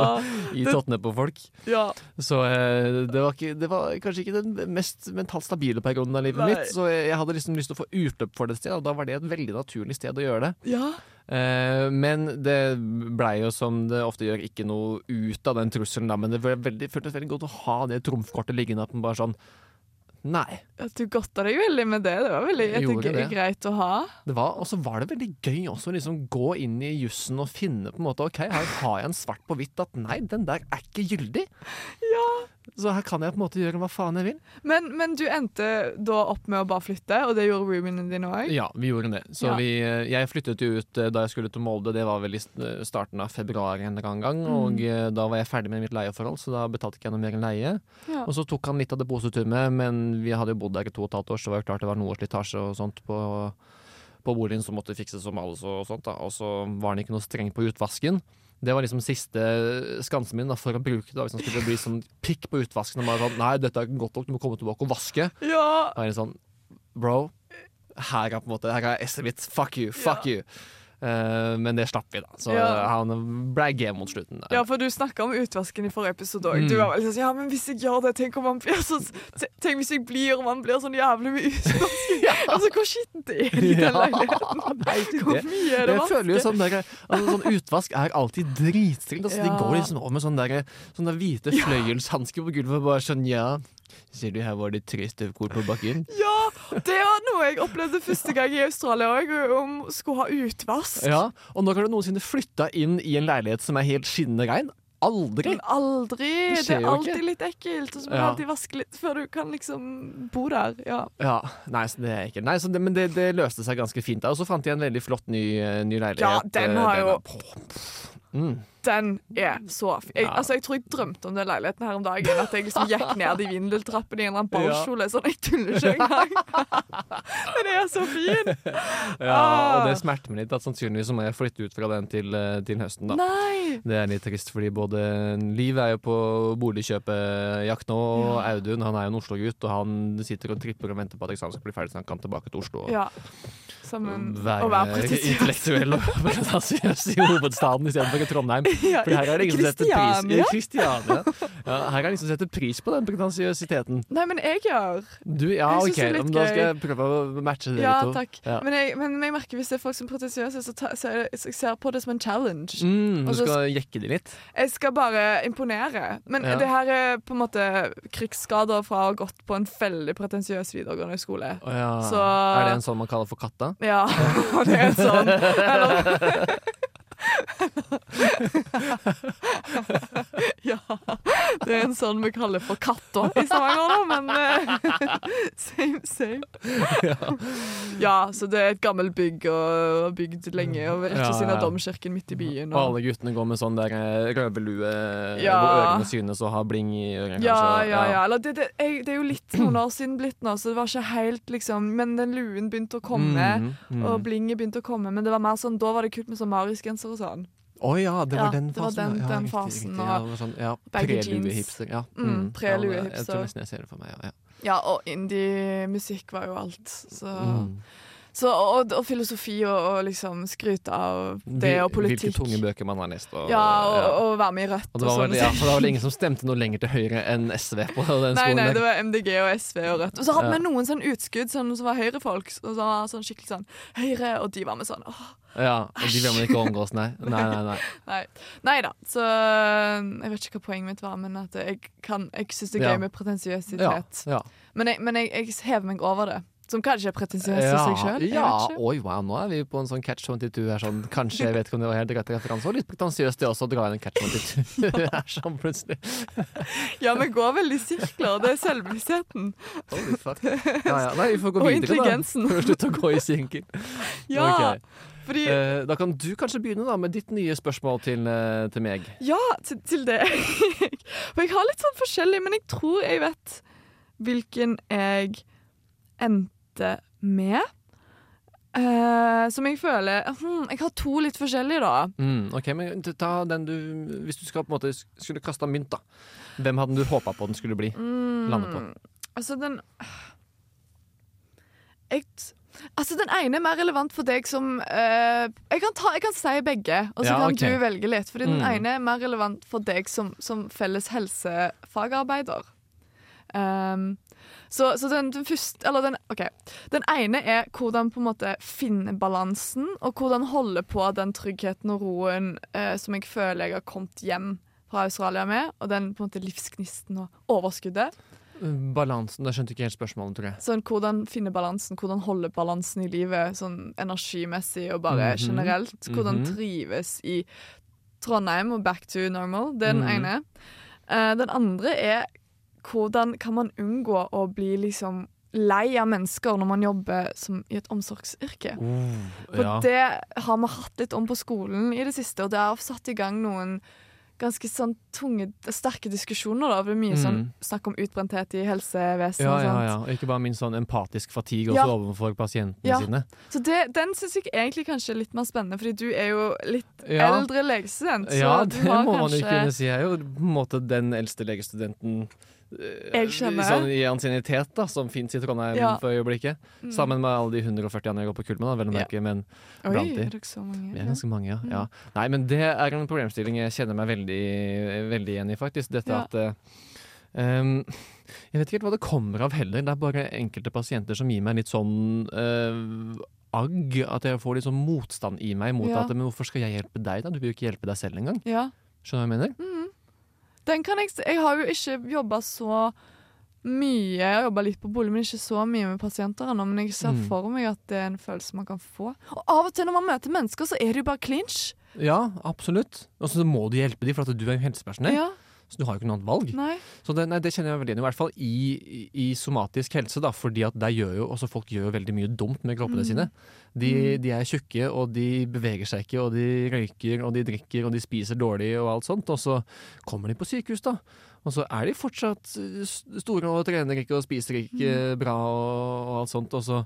Speaker 1: i tottene på folk.
Speaker 2: ja.
Speaker 1: Så eh, det, var ikke, det var kanskje ikke den mest mentalt stabile perioden av livet
Speaker 2: Nei.
Speaker 1: mitt. Så jeg, jeg hadde liksom lyst til å få utløp for det et sted, og da var det et veldig naturlig sted å gjøre det.
Speaker 2: ja.
Speaker 1: Eh, men det blei jo som det ofte gjør, ikke noe ut av den trusselen, da. Men det føltes veldig, føltes veldig godt å ha det trumfkortet liggende. At man bare sånn Nei.
Speaker 2: At du godta deg veldig med det. Det var veldig
Speaker 1: Jeg det.
Speaker 2: greit å ha.
Speaker 1: Det var, og så var det veldig gøy også å liksom gå inn i jussen og finne på en måte OK, her har jeg en svart på hvitt at nei, den der er ikke gyldig. Så her kan jeg på en måte gjøre hva faen jeg vil.
Speaker 2: Men, men du endte da opp med å bare flytte, og det gjorde roomiene dine òg?
Speaker 1: Ja, vi gjorde det. Så
Speaker 2: Ja.
Speaker 1: vi, eh, jeg flyttet jo ut eh, da jeg skulle til Molde, det var vel i eh, starten av februar en eller annen gang.
Speaker 2: Mm.
Speaker 1: Og eh, da var jeg ferdig med mitt leieforhold, så da betalte ikke jeg noe mer enn leie.
Speaker 2: Ja.
Speaker 1: Og så tok han litt av depositumet, men vi hadde jo bodd der i to og et halvt år, så var det klart det var noe slitasje og sånt på, på boligen som måtte fikses og males og sånt. da. Og så var han ikke noe streng på utvasken. Det var liksom siste skansen min da, for å bruke det. da, Hvis han skulle bli sånn pikk på utvasken og bare sånn Nei, dette er ikke godt nok, du må komme tilbake og vaske.
Speaker 2: ja.
Speaker 1: Da er det sånn Bro, her er på en måte Her er esset mitt. Fuck you, fuck you. Eh, men det slapp vi, da. Så
Speaker 2: Ja.
Speaker 1: han ble G mot slutten.
Speaker 2: Ja, for du snakka om utvasken i forrige episode òg.
Speaker 1: Mm.
Speaker 2: Du var veldig sånn Ja, men hvis jeg gjør det, tenk om han blir sånn Tenk hvis jeg blir om han blir sånn jævlig mye utvask. Altså, hvor skittent er det i den leiligheten? Hvor
Speaker 1: det.
Speaker 2: mye er det
Speaker 1: Jeg føler jo sånn, der, altså, sånn Utvask er alltid dritstrengt. Altså, De går liksom over med sånne, der, sånne hvite fløyelshansker på gulvet. Bare sånn, ja Ser du her var det tre støvkorn på bakken?
Speaker 2: Ja, det var noe jeg opplevde første gang i Australia òg, om skulle ha utvask.
Speaker 1: Ja, Og nå har du noensinne flytta inn i en leilighet som er helt skinnende rein? Aldri!
Speaker 2: Aldri.
Speaker 1: Det
Speaker 2: Det, er alltid litt ekkelt. Og så må du
Speaker 1: Ja.
Speaker 2: alltid vaske litt før du kan liksom bo der. Ja.
Speaker 1: Ja, nei, det er ikke Nei, så det, Men det, det løste seg ganske fint. Og så fant jeg en veldig flott ny, eh, ny leilighet.
Speaker 2: Ja, den
Speaker 1: eh,
Speaker 2: har jo-
Speaker 1: mm.
Speaker 2: Den er så fin. Jeg, altså, jeg tror jeg drømte om den leiligheten her om dagen. At jeg liksom gikk ned i vindeltrappene i en eller annen ballkjole. Sånn, jeg tuller ikke engang. Den er så fin!
Speaker 1: Ja,
Speaker 2: Ah.
Speaker 1: og det smerter meg litt at sannsynligvis må jeg flytte ut fra den til, eh, til høsten, da.
Speaker 2: Nei!
Speaker 1: Det er litt trist, fordi både Liv er jo på boligkjøpejakt nå, og
Speaker 2: Ja.
Speaker 1: Audun han er jo en Oslo-gutt, og han sitter og tripper og venter på at eksamen skal bli ferdig, så han kan tilbake til Oslo og
Speaker 2: Ja. Sammen
Speaker 1: være,
Speaker 2: å være pretentiøs.
Speaker 1: intellektuell og pretensiøs i hovedstaden istedenfor i Trondheim. For her er det ingen som setter pris
Speaker 2: Kristiania.
Speaker 1: Ja, her er det ingen som setter pris på den pretensiøsiteten.
Speaker 2: Nei, men jeg gjør.
Speaker 1: Du, ja,
Speaker 2: Jeg synes
Speaker 1: OK,
Speaker 2: det er litt
Speaker 1: gøy. da skal jeg prøve å matche det.
Speaker 2: Ja, takk.
Speaker 1: Ja.
Speaker 2: Men, jeg, men jeg merker hvis det er folk som er pretensiøse, så, ta- så, jeg, så jeg på det som en challenge.
Speaker 1: Mm, du skal jekke dem litt?
Speaker 2: Jeg skal bare imponere. Men
Speaker 1: Ja.
Speaker 2: det her er på en måte krigsskader fra å ha gått på en veldig pretensiøs videregående skole.
Speaker 1: Oh, ja.
Speaker 2: Så-
Speaker 1: Er det en sånn man kaller for katta?
Speaker 2: Ja, det er sånn. Eller Ja. Det er en sånn vi kaller for katter i Stavanger, da, men eh, same, same. ja. så det er et gammelt bygg og bygd lenge, og rett ved siden av domkirken midt i byen.
Speaker 1: Og alle guttene går med sånn der røvelue
Speaker 2: Ja.
Speaker 1: hvor ørene synes og har bling i ørene.
Speaker 2: Ja,
Speaker 1: kanskje.
Speaker 2: ja, ja. Eller det, det, jeg, det er jo litt noen år siden blitt nå, så det var ikke helt liksom Men den luen begynte å komme,
Speaker 1: Mm, mm.
Speaker 2: og blinget begynte å komme. Men det var mer sånn, da var det kult med sånn Marius-genser og sånn.
Speaker 1: Å ja, det var
Speaker 2: Ja,
Speaker 1: den
Speaker 2: det var
Speaker 1: fasen.
Speaker 2: den-
Speaker 1: ja,
Speaker 2: den
Speaker 1: riktig,
Speaker 2: fasen,
Speaker 1: riktig. Ja, var sånn, ja,
Speaker 2: baggy jeans.
Speaker 1: Ja.
Speaker 2: Mm,
Speaker 1: mm
Speaker 2: prelue-hipster.
Speaker 1: Jeg tror nesten jeg ser det for meg. Ja, ja.
Speaker 2: Ja, og indie-musikk var jo alt. Så,
Speaker 1: Mm.
Speaker 2: så og, og filosofi og, og liksom skryte av det, og politikk.
Speaker 1: Hvilke tunge bøker man har lest. Og,
Speaker 2: Ja, og,
Speaker 1: ja.
Speaker 2: og være med i Rødt
Speaker 1: Og det var, vel, ja, for det var vel ingen som stemte noe lenger til høyre enn SV på den
Speaker 2: Nei,
Speaker 1: skolen
Speaker 2: nei, det var MDG og SV og Rødt. Og så hadde
Speaker 1: Ja.
Speaker 2: vi noen sånn utskudd sånn, som var høyrefolk. Og så var sånn skikkelig sånn Høyre, og de var med sånn åh,
Speaker 1: Ja, og de vil man ikke omgås, nei. Nei, nei, nei.
Speaker 2: Nei. Da. Så øh, jeg vet ikke hva poenget mitt var, men at jeg, kan- jeg syns det er gøy med pretensiøsitet.
Speaker 1: Ja, ja.
Speaker 2: Men, jeg, men jeg, jeg hever meg over det. Som kanskje er pretensiøst i seg sjøl.
Speaker 1: ja. Oi, wow, nå er vi på en sånn catch 22 her. Sånn. Kanskje, jeg vet ikke om det var helt rett referanse. Og litt pretensiøst det også, å dra inn en catch 22 her sånn plutselig.
Speaker 2: Ja, vi går vel i sirkler. Det er selvbevisstheten.
Speaker 1: Holy fuck. Ja, ja. Nei, vi får gå
Speaker 2: Og
Speaker 1: videre, da. Og intelligensen. Slutt å gå i sirkel.
Speaker 2: Ja,
Speaker 1: Ok.
Speaker 2: Fordi
Speaker 1: Eh, da kan du kanskje begynne da med ditt nye spørsmål til, eh, til meg.
Speaker 2: Ja, til, til det. For jeg har litt sånn forskjellig, men jeg tror jeg vet hvilken jeg endte med. Uh, som jeg føler hmm, Jeg har to litt forskjellige, da.
Speaker 1: Mm, ok, men ta den du Hvis du skal på en måte skulle kaste mynt, da. Hvem hadde du håpa på den skulle bli? Lande på.
Speaker 2: Altså, den jeg, Altså, den ene er mer relevant for deg som eh, jeg, kan ta, jeg kan si begge, og så
Speaker 1: Ja,
Speaker 2: kan
Speaker 1: ok.
Speaker 2: du velge litt. Fordi den
Speaker 1: Mm.
Speaker 2: ene er mer relevant for deg som, som felles helsefagarbeider. Um, så så den, den første Eller den, OK. Den ene er hvordan på en måte finne balansen, og hvordan holde på den tryggheten og roen eh, som jeg føler jeg har kommet hjem fra Australia med, og den på en måte livsgnisten og overskuddet.
Speaker 1: Balansen. Da skjønte jeg ikke helt spørsmålet, tror jeg.
Speaker 2: Sånn, hvordan finne balansen, hvordan holde balansen i livet, sånn energimessig og bare
Speaker 1: Mhm,
Speaker 2: generelt. Hvordan
Speaker 1: mhm.
Speaker 2: trives i Trondheim og back to normal. Det er den
Speaker 1: Mhm.
Speaker 2: ene. Uh, den andre er hvordan kan man unngå å bli liksom lei av mennesker når man jobber som i et omsorgsyrke. For
Speaker 1: ja.
Speaker 2: det har vi hatt litt om på skolen i det siste, og det har satt i gang noen ganske sånn tunge, sterke diskusjoner. da. Det er mye
Speaker 1: Mm.
Speaker 2: sånn snakk om utbrenthet i helsevesenet.
Speaker 1: ja, ja, ja. Og Ikke bare minst sånn empatisk fatigue
Speaker 2: Ja.
Speaker 1: også overfor pasientene
Speaker 2: Ja.
Speaker 1: sine.
Speaker 2: Så det, den syns jeg egentlig kanskje er litt mer spennende, fordi du er jo litt
Speaker 1: Ja.
Speaker 2: eldre legestudent. Så
Speaker 1: Ja,
Speaker 2: du
Speaker 1: det
Speaker 2: har
Speaker 1: må man jo kunne si. Jeg er jo på en måte den eldste legestudenten
Speaker 2: Jeg skjønner.
Speaker 1: Sånn i ansiennitet da, som fins i Trondheim
Speaker 2: Ja.
Speaker 1: for øyeblikket.
Speaker 2: Mm.
Speaker 1: Sammen med alle de 140 andre jeg går på kull med, da, vel å
Speaker 2: Ja.
Speaker 1: Men
Speaker 2: Oi,
Speaker 1: blant de.
Speaker 2: er så mange?
Speaker 1: vi er ganske mange, ja.
Speaker 2: Mm.
Speaker 1: ja. Nei, men det er en problemstilling jeg kjenner meg veldig, veldig igjen i, faktisk. Dette at eh, ehm, Jeg vet ikke helt hva det kommer av heller. Det er bare enkelte pasienter som gir meg litt sånn uh, agg. At jeg får litt sånn motstand i meg mot at Men hvorfor skal jeg hjelpe deg, da? Du vil jo ikke hjelpe deg selv engang.
Speaker 2: Ja.
Speaker 1: Skjønner du hva jeg mener?
Speaker 2: Mm. Den kan jeg, jeg har jo ikke jobba så mye. Jeg har jobba litt på bolig, men ikke så mye med pasienter ennå. Men jeg ser
Speaker 1: Mm.
Speaker 2: for meg at det er en følelse man kan få. Og av og til når man møter mennesker, så er det jo bare clinch.
Speaker 1: Ja, absolutt. Og så må du hjelpe dem, for at du er helsepersonell.
Speaker 2: Ja,
Speaker 1: Så du har jo ikke noe annet valg.
Speaker 2: nei.
Speaker 1: Så det, nei, det kjenner jeg veldig igjen i, hvert fall i, i, i somatisk helse, da, fordi at der gjør jo også folk gjør veldig mye dumt med kroppene
Speaker 2: Mm.
Speaker 1: sine. De,
Speaker 2: Mm.
Speaker 1: de er tjukke, og de beveger seg ikke, og de røyker, og de drikker, og de spiser dårlig og alt sånt, og så kommer de på sykehus, da. Og så er de fortsatt store og trener ikke og spiser ikke
Speaker 2: Mm.
Speaker 1: bra og, og alt sånt, og så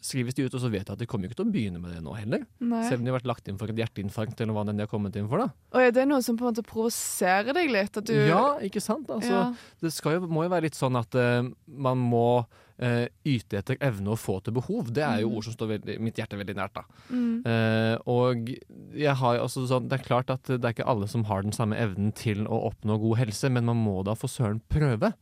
Speaker 1: skrives de ut, og så vet de at de kommer ikke til å begynne med det nå heller.
Speaker 2: nei.
Speaker 1: Selv om de har vært lagt inn for et hjerteinfarkt, eller hva enn de har kommet inn for, da.
Speaker 2: Og er det noe som på en måte provoserer deg litt? At du
Speaker 1: Ja, ikke sant? Altså,
Speaker 2: Ja.
Speaker 1: det skal jo, må jo være litt sånn at uh, man må uh, yte etter evne og få til behov. Det er jo
Speaker 2: Mm.
Speaker 1: ord som står veldig, mitt hjerte veldig nært. da.
Speaker 2: Mm.
Speaker 1: Uh, og jeg har også sånn, det er klart at det er ikke alle som har den samme evnen til å oppnå god helse, men man må da for søren prøve.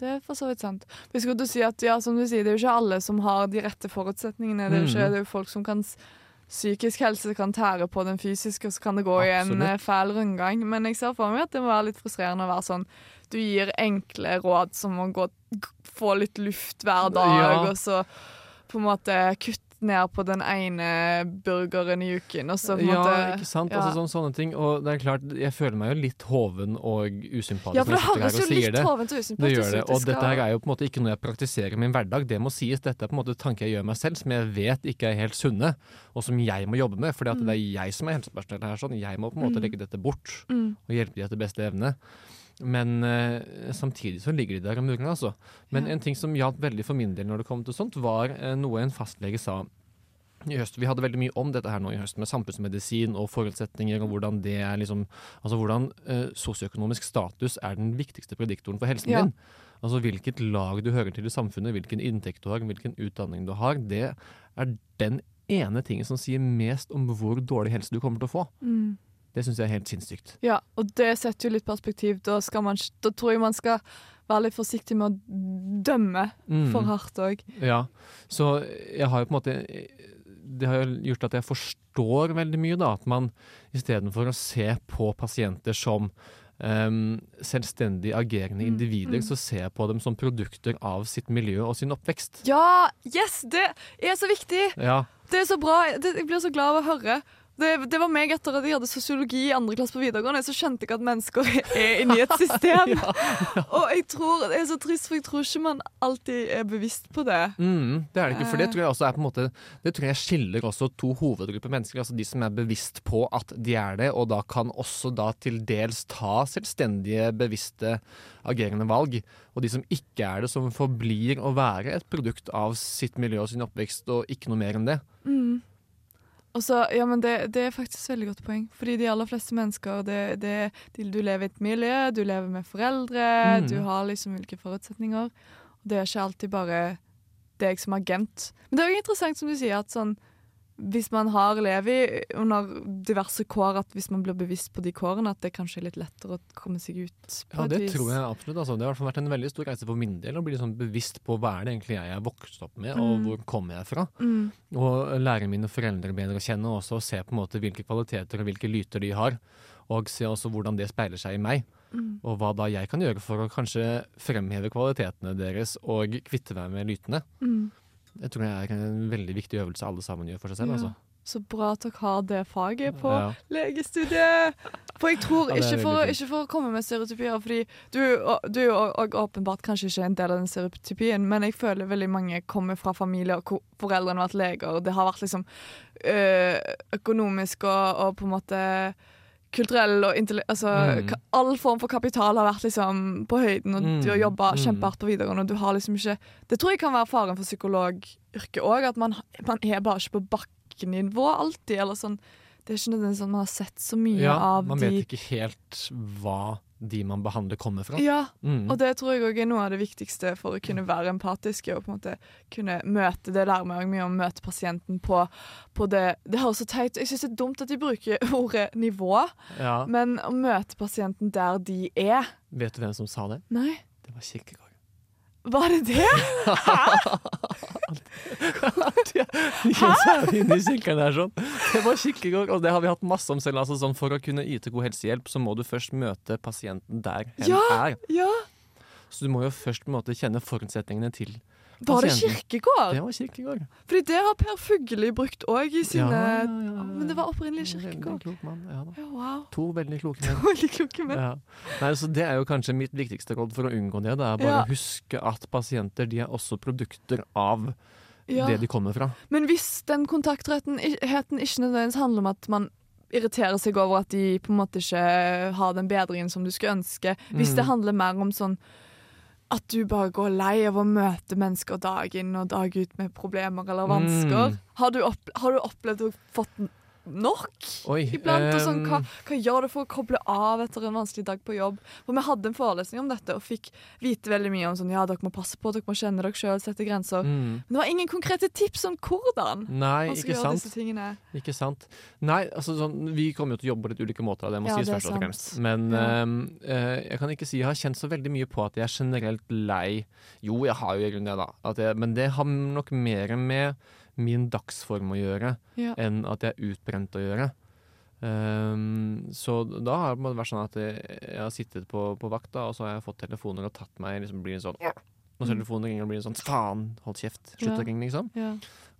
Speaker 2: Det er for så vidt sant. Vi skulle si at ja, som du sier, Det er jo ikke alle som har de rette forutsetningene. Det er jo, ikke,
Speaker 1: Mhm.
Speaker 2: det er jo folk som kan Psykisk helse kan tære på den fysiske, og så kan det gå i en
Speaker 1: Absolutt.
Speaker 2: eh, fæl rundgang. Men jeg ser for meg at det må være litt frustrerende å være sånn Du gir enkle råd som å gå, få litt luft hver dag,
Speaker 1: Ja.
Speaker 2: og så på en måte kutt, ned på den ene burgeren i uken, og så på en
Speaker 1: Ja,
Speaker 2: måte
Speaker 1: ikke sant?
Speaker 2: ja.
Speaker 1: Altså, sånn, sånne ting. Og det er klart, jeg føler meg jo litt hoven og usympatisk
Speaker 2: Ja, for det høres jo litt
Speaker 1: det.
Speaker 2: hovent og
Speaker 1: Det
Speaker 2: usympatisk
Speaker 1: gjør det, og dette her er jo på en måte ikke noe jeg praktiserer i min hverdag. Det må sies. Dette er på en måte tanker jeg gjør meg selv, som jeg vet ikke er helt sunne, og som jeg må jobbe med. For det er jeg som er helsepersonell her. sånn. Jeg må på en måte
Speaker 2: Mm.
Speaker 1: legge dette bort
Speaker 2: Mm.
Speaker 1: og hjelpe de etter beste evne. Men eh, samtidig så ligger de der om murrer, altså. Men
Speaker 2: Ja.
Speaker 1: en ting som hjalp veldig for min del når det kom til sånt, var eh, noe en fastlege sa i høst. Vi hadde veldig mye om dette her nå i høst, med samfunnsmedisin og forutsetninger, og hvordan det er liksom Altså hvordan eh, sosioøkonomisk status er den viktigste prediktoren for helsen
Speaker 2: Ja.
Speaker 1: din. Altså hvilket lag du hører til i samfunnet, hvilken inntekt du har, hvilken utdanning du har. Det er den ene tingen som sier mest om hvor dårlig helse du kommer til å få.
Speaker 2: Mm.
Speaker 1: Det syns jeg er helt sinnssykt.
Speaker 2: Ja, og det setter jo litt perspektiv. Da, man, da tror jeg man skal være litt forsiktig med å dømme
Speaker 1: Mm.
Speaker 2: for hardt òg.
Speaker 1: Ja, så jeg har jo på en måte Det har jo gjort at jeg forstår veldig mye, da. At man istedenfor å se på pasienter som um, selvstendig agerende
Speaker 2: Mm,
Speaker 1: individer,
Speaker 2: mm.
Speaker 1: så ser jeg på dem som produkter av sitt miljø og sin oppvekst.
Speaker 2: Ja! Yes! Det er så viktig!
Speaker 1: Ja,
Speaker 2: Det er så bra. Det, jeg blir så glad av å høre. Det, det var meg etter at jeg hadde sosiologi i andre klasse på videregående. Så skjønte jeg at mennesker er inni et system. Og jeg tror, det er så trist, for jeg tror ikke man alltid er bevisst på det.
Speaker 1: mm, det er det ikke. For det
Speaker 2: Eh.
Speaker 1: tror jeg også er på en måte Det tror jeg skiller også to hovedgrupper mennesker. Altså de som er bevisst på at de er det, og da kan også da til dels ta selvstendige, bevisste, agerende valg. Og de som ikke er det, som forblir å være et produkt av sitt miljø og sin oppvekst, og ikke noe mer enn det.
Speaker 2: Mm. Og så, ja, men det, det er faktisk et veldig godt poeng. Fordi de aller fleste mennesker det, det, de, Du lever i et miljø, du lever med foreldre,
Speaker 1: Mm.
Speaker 2: du har liksom ulike forutsetninger. Og det er ikke alltid bare deg som agent. Men det er jo interessant som du sier, at sånn hvis man har levd under diverse kår, at hvis man blir bevisst på de kårene, at det kanskje er litt lettere å komme seg ut på
Speaker 1: Ja,
Speaker 2: et
Speaker 1: det
Speaker 2: vis.
Speaker 1: tror jeg absolutt. Altså. Det har i hvert fall vært en veldig stor reise for min del å bli sånn bevisst på hva er det egentlig jeg er vokst opp med, og
Speaker 2: Mm.
Speaker 1: hvor kommer jeg fra.
Speaker 2: Mm.
Speaker 1: Og lære mine foreldre bedre å kjenne, og også se på en måte hvilke kvaliteter og hvilke lyter de har. Og se også hvordan det speiler seg i meg,
Speaker 2: Mm.
Speaker 1: og hva da jeg kan gjøre for å kanskje fremheve kvalitetene deres og kvitte meg med lytene.
Speaker 2: Mm.
Speaker 1: Det tror det er en veldig viktig øvelse alle sammen gjør for seg selv.
Speaker 2: Ja.
Speaker 1: Altså.
Speaker 2: Så bra at dere har det faget på
Speaker 1: Ja.
Speaker 2: legestudiet. For jeg tror, ikke, for, ikke for å komme med stereotypier, fordi du, du er jo åpenbart kanskje ikke en del av den stereotypien, men jeg føler veldig mange kommer fra familier hvor foreldrene har vært leger, det har vært liksom økonomisk og, og på en måte kulturell og altså,
Speaker 1: Mm.
Speaker 2: All form for kapital har vært liksom på høyden, og
Speaker 1: Mm,
Speaker 2: du har jobba
Speaker 1: mm.
Speaker 2: kjempehardt på videregående, og du har liksom ikke Det tror jeg kan være faren for psykologyrket òg, at man, man er bare ikke på bakkenivå alltid, eller sånn Det er ikke nødvendigvis sånn man har sett så mye
Speaker 1: Ja,
Speaker 2: av
Speaker 1: man vet ikke helt hva de man behandler, kommer fra.
Speaker 2: Ja,
Speaker 1: Mm.
Speaker 2: og det tror jeg òg er noe av det viktigste for å kunne være empatisk. Og på en måte kunne møte det lærer meg mye om å møte pasienten på, på det Det høres så teit Jeg syns det er dumt at de bruker ordet nivå,
Speaker 1: Ja.
Speaker 2: men å møte pasienten der de er
Speaker 1: Vet du hvem som sa det?
Speaker 2: Nei,
Speaker 1: Det var Kirkegård.
Speaker 2: Var det det?
Speaker 1: Hæ? Hæ? sånn. Det var Kirkegård, og det har vi hatt masse om selv. Altså, sånn, for å kunne yte god helsehjelp, så må du først møte pasienten der hen
Speaker 2: Ja.
Speaker 1: er.
Speaker 2: Ja,
Speaker 1: Så du må jo først måte kjenne forutsetningene til
Speaker 2: Var det. Kirkegård?
Speaker 1: Det var Kirkegård.
Speaker 2: Fordi det har Per Fugelli brukt òg i sine
Speaker 1: Ja, ja, ja.
Speaker 2: Men det var opprinnelig
Speaker 1: Veldig
Speaker 2: Kirkegård.
Speaker 1: klok mann. Ja, da.
Speaker 2: Wow.
Speaker 1: To veldig kloke menn.
Speaker 2: To Veldig kloke menn.
Speaker 1: Ja. Nei, så Det er jo kanskje mitt viktigste råd for å unngå det. Det er bare å huske at pasienter de er også produkter av det de kommer fra.
Speaker 2: Men hvis den kontaktretten heten ikke nødvendigvis handler om at man irriterer seg over at de på en måte ikke har den bedringen som du skulle ønske, hvis
Speaker 1: Mm.
Speaker 2: det handler mer om sånn at du bare går lei av å møte mennesker dag inn og dag ut med problemer eller vansker.
Speaker 1: Mm.
Speaker 2: Har, du har du opplevd å fått nok
Speaker 1: Oi,
Speaker 2: iblant? Og sånn, hva, hva gjør du for å koble av etter en vanskelig dag på jobb? For Vi hadde en forelesning om dette og fikk vite veldig mye om sånn, ja, dere må passe på, dere må kjenne dere sjøl, sette grenser.
Speaker 1: mm.
Speaker 2: Men det var ingen konkrete tips om hvordan
Speaker 1: Nei,
Speaker 2: man skal gjøre
Speaker 1: sant.
Speaker 2: disse tingene.
Speaker 1: Ikke sant? Nei, altså sånn, Vi kommer jo til å jobbe på litt ulike måter, det må
Speaker 2: Ja,
Speaker 1: sies først og fremst. Men
Speaker 2: Ja.
Speaker 1: eh, jeg kan ikke si jeg har kjent så veldig mye på at jeg er generelt lei. Jo, jeg har jo i grunnen det, da. Jeg, men det har nok mer med min dagsform å gjøre
Speaker 2: Ja.
Speaker 1: enn at jeg er utbrent å gjøre. Um, så da har det vært sånn at jeg, jeg har sittet på, på vakt, da, og så har jeg fått telefoner og tatt meg liksom blir sånn «Åh, Når telefonen ringer, blir det sånn faen, hold kjeft, slutt
Speaker 2: Ja.
Speaker 1: ringe, liksom.
Speaker 2: Ja.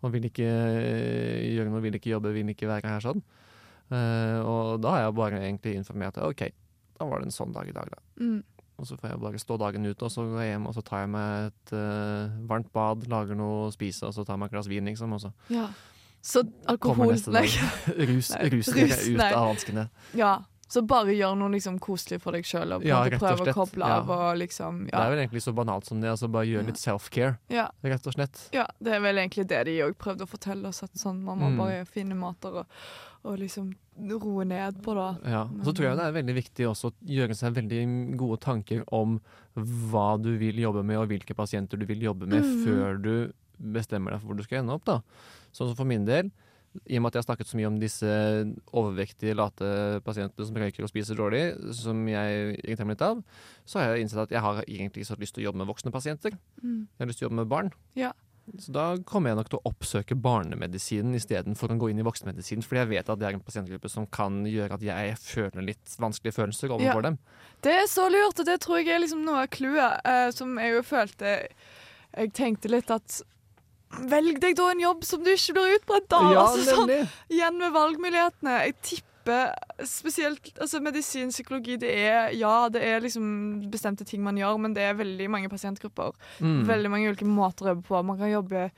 Speaker 1: Og vil ikke eh, gjøre noe, vil ikke jobbe, vil ikke være her sånn. Uh, og da har jeg bare egentlig informert OK, da var det en sånn dag i dag, da.
Speaker 2: Mm.
Speaker 1: Og så får jeg bare stå dagen ut, og så går jeg hjem og så tar jeg meg et uh, varmt bad, lager noe å spise, og så tar jeg meg et glass vin, liksom. Og så
Speaker 2: ja. Så alkohol Nei.
Speaker 1: Rus,
Speaker 2: Nei,
Speaker 1: rus,
Speaker 2: rus,
Speaker 1: ut
Speaker 2: nei.
Speaker 1: av hanskene.
Speaker 2: Ja. Så bare gjør noe liksom koselig for deg sjøl, og
Speaker 1: Ja, og
Speaker 2: prøve å koble
Speaker 1: Ja.
Speaker 2: av og liksom
Speaker 1: Det er vel egentlig så banalt som det. Altså bare gjør
Speaker 2: Ja.
Speaker 1: litt self-care,
Speaker 2: ja.
Speaker 1: rett og slett.
Speaker 2: Ja, det er vel egentlig det de òg prøvde å fortelle oss. At sånn, man må
Speaker 1: Mm.
Speaker 2: bare finne måter å, å liksom roe ned på, da.
Speaker 1: Ja. og Så tror jeg det er veldig viktig også å gjøre seg veldig gode tanker om hva du vil jobbe med, og hvilke pasienter du vil jobbe med,
Speaker 2: mm.
Speaker 1: før du bestemmer deg for hvor du skal ende opp. da. Sånn som for min del, i og med at jeg har snakket så mye om disse overvektige, late pasientene som røyker og spiser dårlig, som jeg irriterer meg litt av, så har jeg innsett at jeg har egentlig ikke så lyst til å jobbe med voksne pasienter.
Speaker 2: Mm.
Speaker 1: Jeg har lyst til å jobbe med barn.
Speaker 2: Ja.
Speaker 1: Så da kommer jeg nok til å oppsøke barnemedisinen istedenfor å gå inn i voksenmedisinen, fordi jeg vet at det er en pasientgruppe som kan gjøre at jeg føler litt vanskelige følelser overfor
Speaker 2: Ja.
Speaker 1: dem.
Speaker 2: Det er så lurt, og det tror jeg er liksom noe av clouet, uh, som jeg jo følte Jeg tenkte litt at Velg deg da en jobb som du ikke blir utbrent av! altså, sånn, igjen med valgmulighetene. Jeg tipper spesielt altså Medisin, psykologi, det er Ja, det er liksom bestemte ting man gjør, men det er veldig mange pasientgrupper.
Speaker 1: Mm.
Speaker 2: Veldig mange ulike måter å jobbe på. Man kan jobbe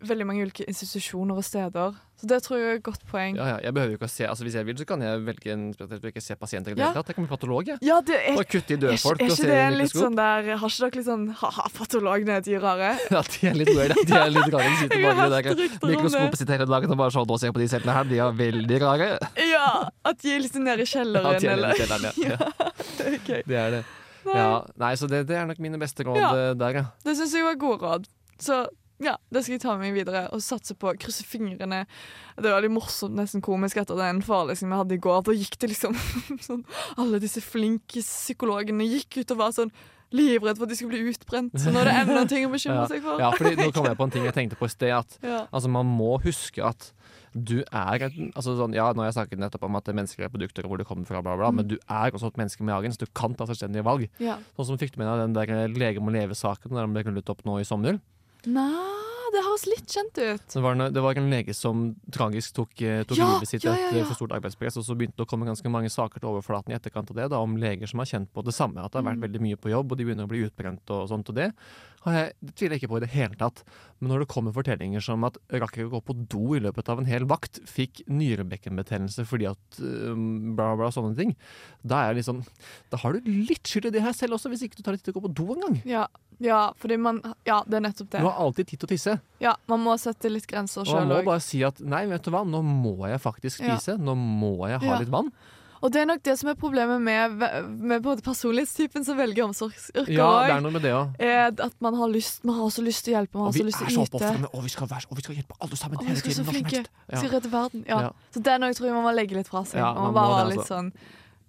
Speaker 2: veldig mange ulike institusjoner og steder. Så det tror jeg er et godt poeng.
Speaker 1: Ja, ja, jeg behøver jo ikke å se, altså Hvis jeg vil, så kan jeg velge en spesielt ikke se pasienter i det
Speaker 2: Ja.
Speaker 1: hele tatt. Jeg kan bli patolog, jeg.
Speaker 2: Ja, det er,
Speaker 1: Og kutte i døde
Speaker 2: er,
Speaker 1: folk
Speaker 2: Er,
Speaker 1: er
Speaker 2: ikke det
Speaker 1: en
Speaker 2: litt
Speaker 1: mikroskop.
Speaker 2: sånn der Har ikke dere litt sånn ha-ha, patologene, de rare?
Speaker 1: Ja, de er litt rare. De er litt rare. De sitter bare det der
Speaker 2: det.
Speaker 1: mikroskopet sitt hele dagen og bare sånn ser på de cellene her, de er veldig rare.
Speaker 2: Ja, At de er liksom nede i
Speaker 1: Ja,
Speaker 2: kjelleren,
Speaker 1: er
Speaker 2: eller
Speaker 1: kjelleren, ja. ja.
Speaker 2: Ok.
Speaker 1: Det er det. Ja, nei, så det, det er nok mine beste råd
Speaker 2: Ja.
Speaker 1: eh, der, ja.
Speaker 2: Det syns jeg var gode råd. Så ja, det skal jeg ta med meg videre og satse på. Krysse fingrene. Det var litt morsomt, nesten komisk, etter den forelesningen vi hadde i går. Da gikk det liksom sånn Alle disse flinke psykologene gikk ut og var sånn livredd for at de skulle bli utbrent. Så nå er det enda ting å bekymre seg for.
Speaker 1: Ja, fordi nå kom jeg på en ting jeg tenkte på i sted. At
Speaker 2: Ja.
Speaker 1: altså, man må huske at du er altså sånn, Ja, nå har jeg snakket nettopp om at mennesker er produkter og hvor det kommer fra, bla, bla,
Speaker 2: Mm.
Speaker 1: men du er også et menneske med magen, så du kan ta selvstendige valg.
Speaker 2: Ja.
Speaker 1: Sånn som fikk du med deg den der eh, Lege må leve-saken der den ble knullet opp nå i sommer.
Speaker 2: Nei, det høres litt kjent ut.
Speaker 1: Det var det, det var en lege som tragisk tok, eh, tok
Speaker 2: Ja,
Speaker 1: livet sitt
Speaker 2: ja, ja,
Speaker 1: etter for stort arbeidspress, og så begynte det å komme ganske mange saker til overflaten i etterkant av det, da, om leger som har kjent på det samme, at det har vært
Speaker 2: Mm.
Speaker 1: veldig mye på jobb, og de begynner å bli utbrent og sånt, og det jeg, det tviler jeg ikke på i det hele tatt. Men når det kommer fortellinger som at rakk ikke å gå på do i løpet av en hel vakt, fikk nyrebekkenbetennelse fordi at um, bla, bla, sånne ting, da er jeg liksom Da har du litt skyld i det her selv også, hvis ikke du tar deg tid til å gå på do engang.
Speaker 2: Ja, ja, fordi man Ja, det er nettopp det.
Speaker 1: Du har alltid tid til å tisse.
Speaker 2: Ja, Man må sette litt grenser
Speaker 1: Og man må
Speaker 2: òg.
Speaker 1: bare si at nei, vet du hva, nå må jeg faktisk
Speaker 2: Ja.
Speaker 1: spise. Nå må jeg ha
Speaker 2: Ja.
Speaker 1: litt vann.
Speaker 2: Og det er nok det som er problemet med, med både personlighetstypen som velger omsorgsyrker
Speaker 1: Ja, det er noe med det òg.
Speaker 2: Er at man har lyst Man har så lyst til å hjelpe, man har så lyst
Speaker 1: er
Speaker 2: til
Speaker 1: så
Speaker 2: å yte.
Speaker 1: og vi skal, være, og vi skal hjelpe alle sammen
Speaker 2: Og vi skal
Speaker 1: tiden.
Speaker 2: så flinke. Vi skal redde verden. Ja.
Speaker 1: Ja.
Speaker 2: Så den òg tror jeg man må legge litt fra seg.
Speaker 1: Ja,
Speaker 2: man
Speaker 1: man
Speaker 2: må bare være
Speaker 1: det,
Speaker 2: litt
Speaker 1: altså.
Speaker 2: sånn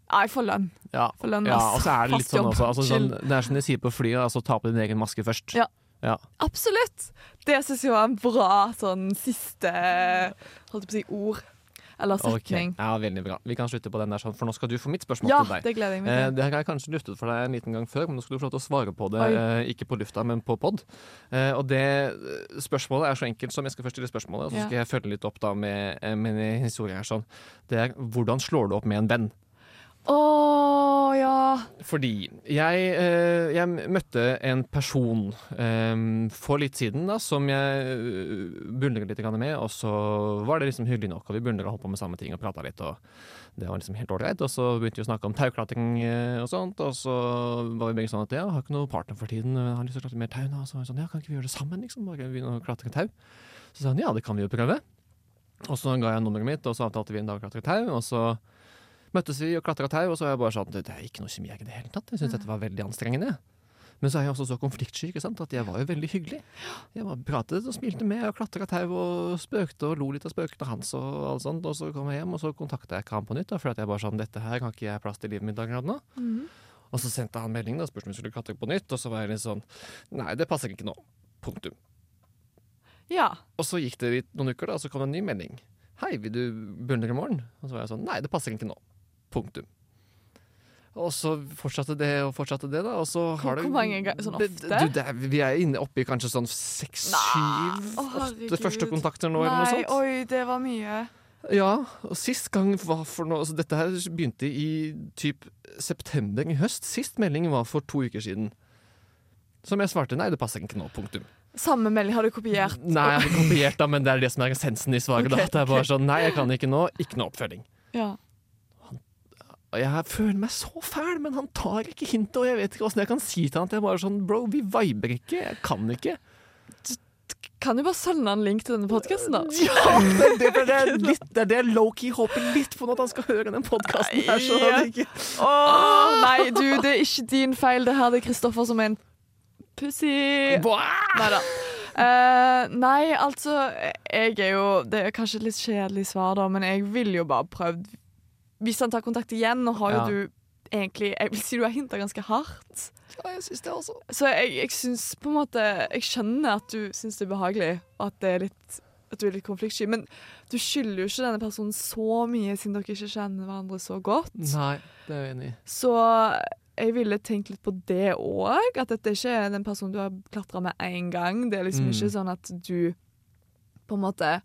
Speaker 2: Ja, jeg får lønn.
Speaker 1: Ja.
Speaker 2: For lønn,
Speaker 1: ja, og så er det litt sånn også. Altså, sånn, det er som de sier på flyet, altså ta på din egen maske først.
Speaker 2: Ja.
Speaker 1: Ja.
Speaker 2: Absolutt! Det syns jeg var en bra sånn siste Holdt på å si ord. Eller setning. Okay.
Speaker 1: Ja, veldig bra. Vi kan slutte på den der, sånn, for nå skal du få mitt spørsmål
Speaker 2: Ja,
Speaker 1: til deg.
Speaker 2: det gleder jeg
Speaker 1: Eh,
Speaker 2: meg til.
Speaker 1: det har jeg kanskje luftet for deg en liten gang før, men nå skal du få lov til å svare på det.
Speaker 2: Oi.
Speaker 1: Eh, ikke på lufta, men på pod. Eh, og det eh, spørsmålet er så enkelt som Jeg skal først stille spørsmålet, og så skal jeg følge litt opp da med, eh, med en historie her. sånn. Det er hvordan slår du opp med en venn?
Speaker 2: Å ja.
Speaker 1: Fordi jeg, eh, jeg møtte en person eh, for litt siden da, som jeg uh, beundret litt med, og så var det liksom hyggelig nok, og vi beundret å holde på med samme ting og prata litt, og det var liksom helt ålreit. Og så begynte vi å snakke om tauklatring eh, og sånt, og så var vi begge sånn at ja, har ikke noen partner for tiden, jeg har lyst til å klatre mer tau nå. Og så var vi sånn, ja, kan ikke vi gjøre det sammen, liksom? Bare begynne å klatre tau? Så sa han ja, det kan vi jo prøve. Og så ga jeg nummeret mitt, og så avtalte vi en dag å klatre tau, og så møttes vi og klatra tau, og så var jeg bare sånn Det er ikke noe kjemi i det hele tatt. Jeg syns dette var veldig anstrengende. Men så er jeg også så konfliktsky ikke sant? at jeg var jo veldig hyggelig. Jeg bare pratet og smilte med og klatra tau og spøkte og lo litt av spøkene hans. Og alt sånt, og så kom jeg hjem, og så kontakta jeg ikke han på nytt. Da, for jeg bare sånn Dette her har ikke jeg plass til i livet mitt akkurat nå.
Speaker 2: Mhm.
Speaker 1: Og så sendte han melding og spurte om vi skulle klatre på nytt, og så var jeg litt sånn Nei, det passer ikke nå. Punktum.
Speaker 2: Ja.
Speaker 1: Og så gikk det litt, noen uker, da, og så kom det en ny melding. Hei, vil du beundre i morgen? Og så var jeg sånn Nei, det passer ikke nå. Punktum. Og så fortsatte det og fortsatte det, da. Og så har det
Speaker 2: hvor mange ganger? Sånn
Speaker 1: det,
Speaker 2: ofte?
Speaker 1: Du, det vi er inne oppe i kanskje sånn seks, syv, åtte
Speaker 2: herregud.
Speaker 1: første kontakter nå, eller noe
Speaker 2: Nei,
Speaker 1: sånt.
Speaker 2: oi, det var mye.
Speaker 1: Ja, og sist gang var for noe altså Dette her begynte i typ september i høst. Sist melding var for to uker siden. Som jeg svarte nei, det passer ikke nå. Punktum.
Speaker 2: Samme melding har du kopiert.
Speaker 1: Nei, jeg har kopiert, da, men det er det som er essensen i svaret.
Speaker 2: Okay,
Speaker 1: da. Det er bare sånn nei, jeg kan ikke nå. Ikke noe oppfølging.
Speaker 2: Ja.
Speaker 1: Jeg føler meg så fæl, men han tar ikke hintet, og jeg vet ikke åssen jeg kan si til han at jeg bare sånn Bro, vi viber ikke. Jeg kan ikke.
Speaker 2: Kan du bare sende en link til denne podkasten, da?
Speaker 1: Ja, det, det, det, er litt, det er det Loki håper litt på nå, at han skal høre den podkasten her. Så han ikke
Speaker 2: Åh, nei, du, det er ikke din feil. Det her det er Kristoffer som er en pussy. Nei da. Uh, nei, altså Jeg er jo Det er kanskje et litt kjedelig svar, da, men jeg ville jo bare prøvd Hvis han tar kontakt igjen, nå har jo
Speaker 1: Ja.
Speaker 2: du egentlig Jeg vil si du har hinta ganske hardt.
Speaker 1: Ja, jeg syns det også.
Speaker 2: Så jeg, jeg syns på en måte Jeg skjønner at du syns det er behagelig, og at det er litt at du er litt konfliktsky, men du skylder jo ikke denne personen så mye, siden dere ikke kjenner hverandre så godt.
Speaker 1: Nei, det er jeg enig i.
Speaker 2: Så jeg ville tenkt litt på det òg. At dette ikke er den personen du har klatra med én gang. Det er liksom
Speaker 1: Mm.
Speaker 2: ikke sånn at du på en måte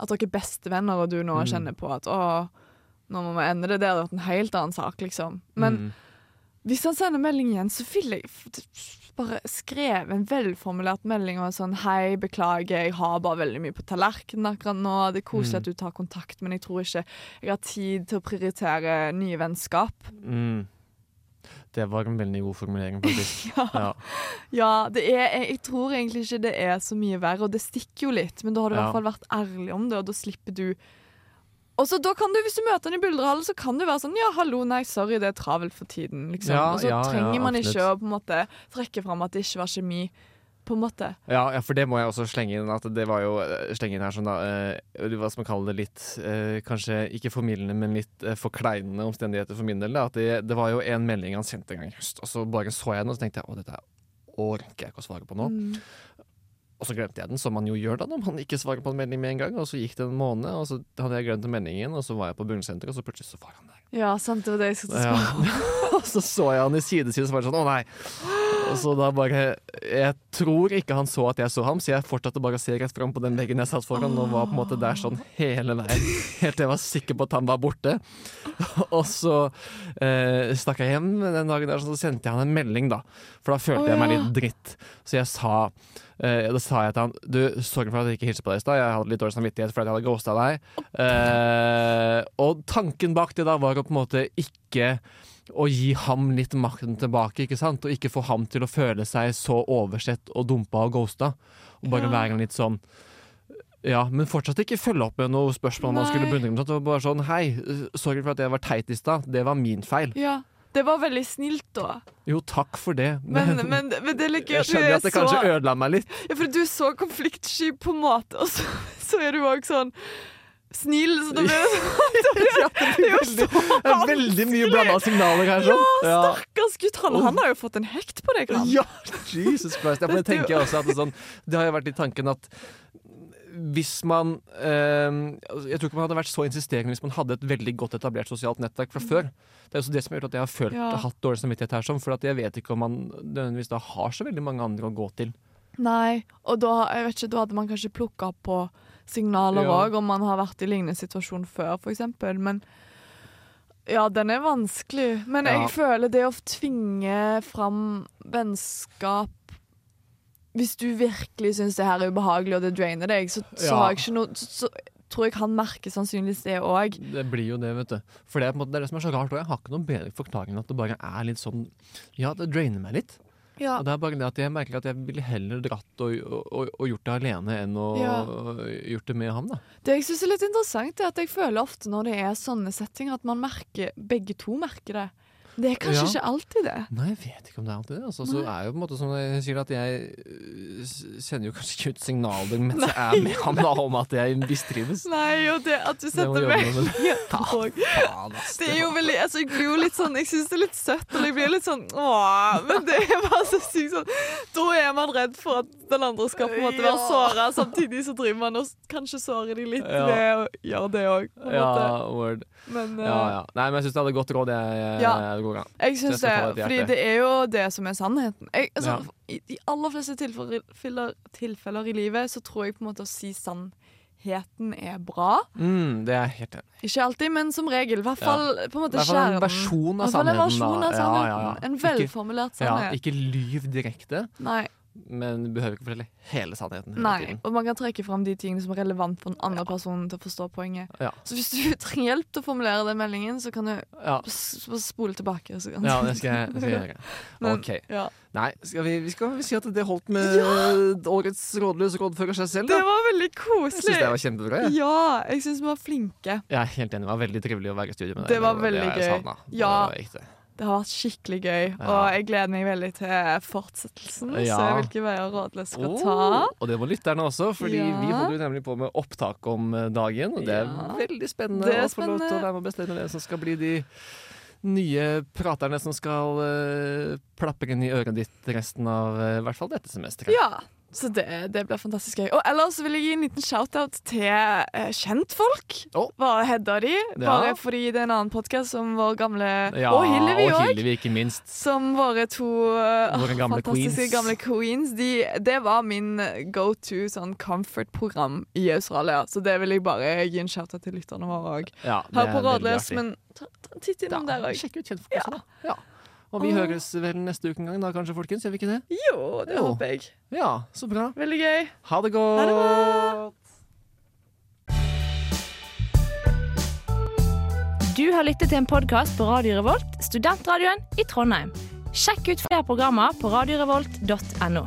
Speaker 2: At dere er bestevenner, og du nå
Speaker 1: Mm.
Speaker 2: kjenner på at å, nå må vi ende det. Det hadde vært en helt annen sak, liksom. Men
Speaker 1: Mm.
Speaker 2: hvis han sender melding igjen, så ville jeg bare skrevet en velformulert melding og sånn Hei, beklager, jeg har bare veldig mye på tallerkenen akkurat nå. Det er koselig
Speaker 1: Mm.
Speaker 2: at du tar kontakt, men jeg tror ikke jeg har tid til å prioritere nye vennskap.
Speaker 1: Mm. Det var en veldig god formulering, faktisk.
Speaker 2: Ja.
Speaker 1: Ja.
Speaker 2: Ja, det er, jeg, jeg tror egentlig ikke det er så mye verre, og det stikker jo litt, men da har du i
Speaker 1: Ja.
Speaker 2: hvert fall vært ærlig om det, og da slipper du og så da kan du, Hvis du møter han i Bulderhallen, så kan du være sånn Ja, hallo, nei, sorry, det er travelt for tiden. liksom.
Speaker 1: Ja,
Speaker 2: og så
Speaker 1: ja,
Speaker 2: trenger man
Speaker 1: absolutt.
Speaker 2: ikke å på en måte trekke fram at det ikke var kjemi. På en måte.
Speaker 1: Ja, ja, for det må jeg også slenge inn. At det var jo eh, slenge inn her sånn da eh, Hva skal man kalle det litt eh, Kanskje ikke formildende, men litt eh, forkleinende omstendigheter for min del. Da. At det, det var jo en melding han sendte en gang i høst, og så bare så jeg den, og så tenkte jeg å, dette orker jeg ikke å svare på nå.
Speaker 2: Mm.
Speaker 1: Og så glemte jeg den, som man jo gjør da når man ikke svarer på en melding med en gang. Og så gikk det en måned, og så hadde jeg glemt meldingen, og så var jeg på bunnsenteret, og så plutselig så var han der.
Speaker 2: Ja, sant, det var det jeg skulle
Speaker 1: Ja.
Speaker 2: spørre.
Speaker 1: og så så jeg han i sidesiden, så var det sånn å nei. Og så da bare Jeg tror ikke han så at jeg så ham, så jeg fortsatte bare å se rett fram på den veggen jeg satt foran, og var på en måte der sånn hele veien. Helt til jeg var sikker på at han var borte. Og så eh, stakk jeg hjem den dagen der, så sendte jeg han en melding, da. For da følte jeg meg litt dritt. Så jeg sa eh, Da sa jeg til han Du, sorry for at jeg ikke hilste på deg i stad. Jeg hadde litt dårlig samvittighet fordi jeg hadde ghosta deg. Uh, og tanken bak det da var å på en måte ikke å gi ham litt makten tilbake, ikke sant? Og ikke få ham til å føle seg så oversett og dumpa og ghosta. Og bare
Speaker 2: Ja.
Speaker 1: være litt sånn Ja, men fortsatt ikke følge opp med noe spørsmål man skulle
Speaker 2: begynne
Speaker 1: bunne med. Det var bare sånn Hei, sorry for at jeg var teit i stad. Det var min feil.
Speaker 2: Ja, det var veldig snilt, da.
Speaker 1: Jo, takk for det.
Speaker 2: Men, men, men det er gøy
Speaker 1: jeg skjønner
Speaker 2: er
Speaker 1: at det
Speaker 2: så
Speaker 1: kanskje ødela meg litt.
Speaker 2: Ja, for du er så konfliktsky på en måte, og så, så er du òg sånn snill, så det sånn det er jo så
Speaker 1: er veldig mye blanda signaler her. sånn.
Speaker 2: Ja, stakkars gutt. Han, han har jo fått en hekt på deg.
Speaker 1: Ja, Jesus Christ. Ja,
Speaker 2: men jo-
Speaker 1: tenker også at det, sånn, det har jo vært i tanken at hvis man eh, Jeg tror ikke man hadde vært så insisterende hvis man hadde et veldig godt etablert sosialt nettverk fra før. Det er også det som har gjort at jeg har følt
Speaker 2: Ja.
Speaker 1: hatt dårlig samvittighet her, sånn, for jeg vet ikke om man nødvendigvis da har så veldig mange andre å gå til.
Speaker 2: Nei, og da, jeg vet ikke, da hadde man kanskje plukka på signaler
Speaker 1: Ja.
Speaker 2: om man har vært i lignende situasjon før, eksempel. Men ja, den er vanskelig. Men
Speaker 1: Ja.
Speaker 2: jeg føler det å tvinge fram vennskap Hvis du virkelig syns det her er ubehagelig, og det drainer deg, så, så
Speaker 1: Ja.
Speaker 2: har jeg ikke noe så, så tror jeg han merker sannsynligvis det òg.
Speaker 1: Det blir jo det, vet du. For det er, måte, det er det som er så rart, og jeg har ikke noen bedre forklaring enn at det bare er litt sånn Ja, det drainer meg litt.
Speaker 2: Ja.
Speaker 1: Og det er bare det at jeg merker at jeg ville heller dratt og, og, og, gjort det alene enn å
Speaker 2: Ja.
Speaker 1: gjort det med ham, da.
Speaker 2: Det jeg synes er litt interessant, er at jeg føler ofte når det er sånne settinger, at man merker, begge to merker det. Det er kanskje
Speaker 1: Ja.
Speaker 2: ikke alltid det.
Speaker 1: Nei, jeg vet ikke om det er alltid det. Altså, så er jo på en måte som jeg sier at jeg øh, sender jo kanskje ikke ut signaler mens jeg er med ham da, om at jeg mistrives.
Speaker 2: Nei, og det at du setter og
Speaker 1: Faen, ass,
Speaker 2: Det er jo veldig altså, Jeg blir jo litt sånn Jeg syns det er litt søtt, eller jeg blir litt sånn Åh, men det er bare så sykt sånn Da er man redd for at den andre skal på en måte være såra, samtidig så driver man og kanskje sårer de litt
Speaker 1: Ja.
Speaker 2: ved å gjøre det òg, på.
Speaker 1: Ja, word.
Speaker 2: Men uh,
Speaker 1: Ja, ja. Nei, men jeg syns det hadde godt råd. Jeg, jeg,
Speaker 2: Ja,
Speaker 1: går an.
Speaker 2: Jeg
Speaker 1: ta
Speaker 2: det,
Speaker 1: det
Speaker 2: fordi det er jo det som er sannheten. Jeg, altså,
Speaker 1: Ja.
Speaker 2: I de aller fleste tilfeller, tilfeller i livet så tror jeg på en måte å si sannheten er bra.
Speaker 1: Mm, det er helt enig.
Speaker 2: Ikke alltid, men som regel. I hvert
Speaker 1: Ja.
Speaker 2: fall på en måte
Speaker 1: kjernen. en versjon av
Speaker 2: hvert en
Speaker 1: sannheten.
Speaker 2: versjon av
Speaker 1: Ja,
Speaker 2: sannheten.
Speaker 1: ja, ja.
Speaker 2: En
Speaker 1: Ikke-
Speaker 2: velformulert
Speaker 1: Ja,
Speaker 2: sannhet.
Speaker 1: ikke lyv direkte,
Speaker 2: Nei,
Speaker 1: men du behøver ikke fortelle hele sannheten. hele
Speaker 2: nei.
Speaker 1: tiden.
Speaker 2: Og man kan trekke fram de tingene som er relevant for den andre personen til å forstå poenget.
Speaker 1: Ja.
Speaker 2: Så hvis du trenger hjelp til å formulere den meldingen, så kan du
Speaker 1: Ja.
Speaker 2: spole tilbake. Så kan
Speaker 1: ja, det skal jeg, gjøre.
Speaker 2: Men-
Speaker 1: OK.
Speaker 2: Ja.
Speaker 1: Nei, skal vi, vi skal si at det holdt med årets rådløs rådfører seg selv,
Speaker 2: Det var veldig koselig.
Speaker 1: Jeg syns det var kjempebra. jeg.
Speaker 2: Ja, jeg syns vi var flinke.
Speaker 1: Jeg er helt enig. Det var veldig trivelig å være i studio med deg.
Speaker 2: Det var veldig gøy.
Speaker 1: savnet.
Speaker 2: Ja.
Speaker 1: Det var.
Speaker 2: Det har vært skikkelig gøy,
Speaker 1: Ja.
Speaker 2: og jeg gleder meg veldig til fortsettelsen.
Speaker 1: Ja.
Speaker 2: Se hvilke veier Rådløs skal
Speaker 1: Oh,
Speaker 2: ta.
Speaker 1: og det må lytterne også, fordi
Speaker 2: Ja.
Speaker 1: vi holder jo nemlig på med opptak om eh, dagen. Og det er veldig spennende
Speaker 2: Det
Speaker 1: å få lov til å være med og bestemme hvem som skal bli de nye praterne som skal uh, plappe inn i øret ditt resten av uh, i hvert fall dette semesteret.
Speaker 2: Ja, så det, det blir fantastisk gøy. Og ellers vil jeg gi en liten shout-out til eh, kjentfolk.
Speaker 1: Hva
Speaker 2: Bare heada de.
Speaker 1: Ja.
Speaker 2: Bare fordi det er en annen podkast som vår gamle
Speaker 1: Ja,
Speaker 2: Og Hillevi
Speaker 1: og
Speaker 2: òg.
Speaker 1: Hillevi, ikke minst.
Speaker 2: Som våre to eh,
Speaker 1: Våre gamle
Speaker 2: fantastiske
Speaker 1: queens.
Speaker 2: gamle queens. De, det var min go to sånn comfort-program i Australia. Så det vil jeg bare gi en shout-out til lytterne våre òg.
Speaker 1: Ja, det er
Speaker 2: på
Speaker 1: veldig
Speaker 2: Rådløs,
Speaker 1: artig.
Speaker 2: men ta, ta en titt innom der òg.
Speaker 1: Sjekk ut kjentfolk også, da. Ja. Og vi
Speaker 2: Åh.
Speaker 1: høres vel neste uke en gang da, kanskje, folkens? Gjør vi ikke det?
Speaker 2: Jo, det
Speaker 1: Jo.
Speaker 2: håper jeg.
Speaker 1: Ja, så bra.
Speaker 2: Veldig gøy.
Speaker 1: Ha det godt!
Speaker 2: Ha det godt.
Speaker 3: Du har lyttet til en podkast på Radio Revolt, studentradioen i Trondheim. Sjekk ut flere programmer på radiorevolt.no.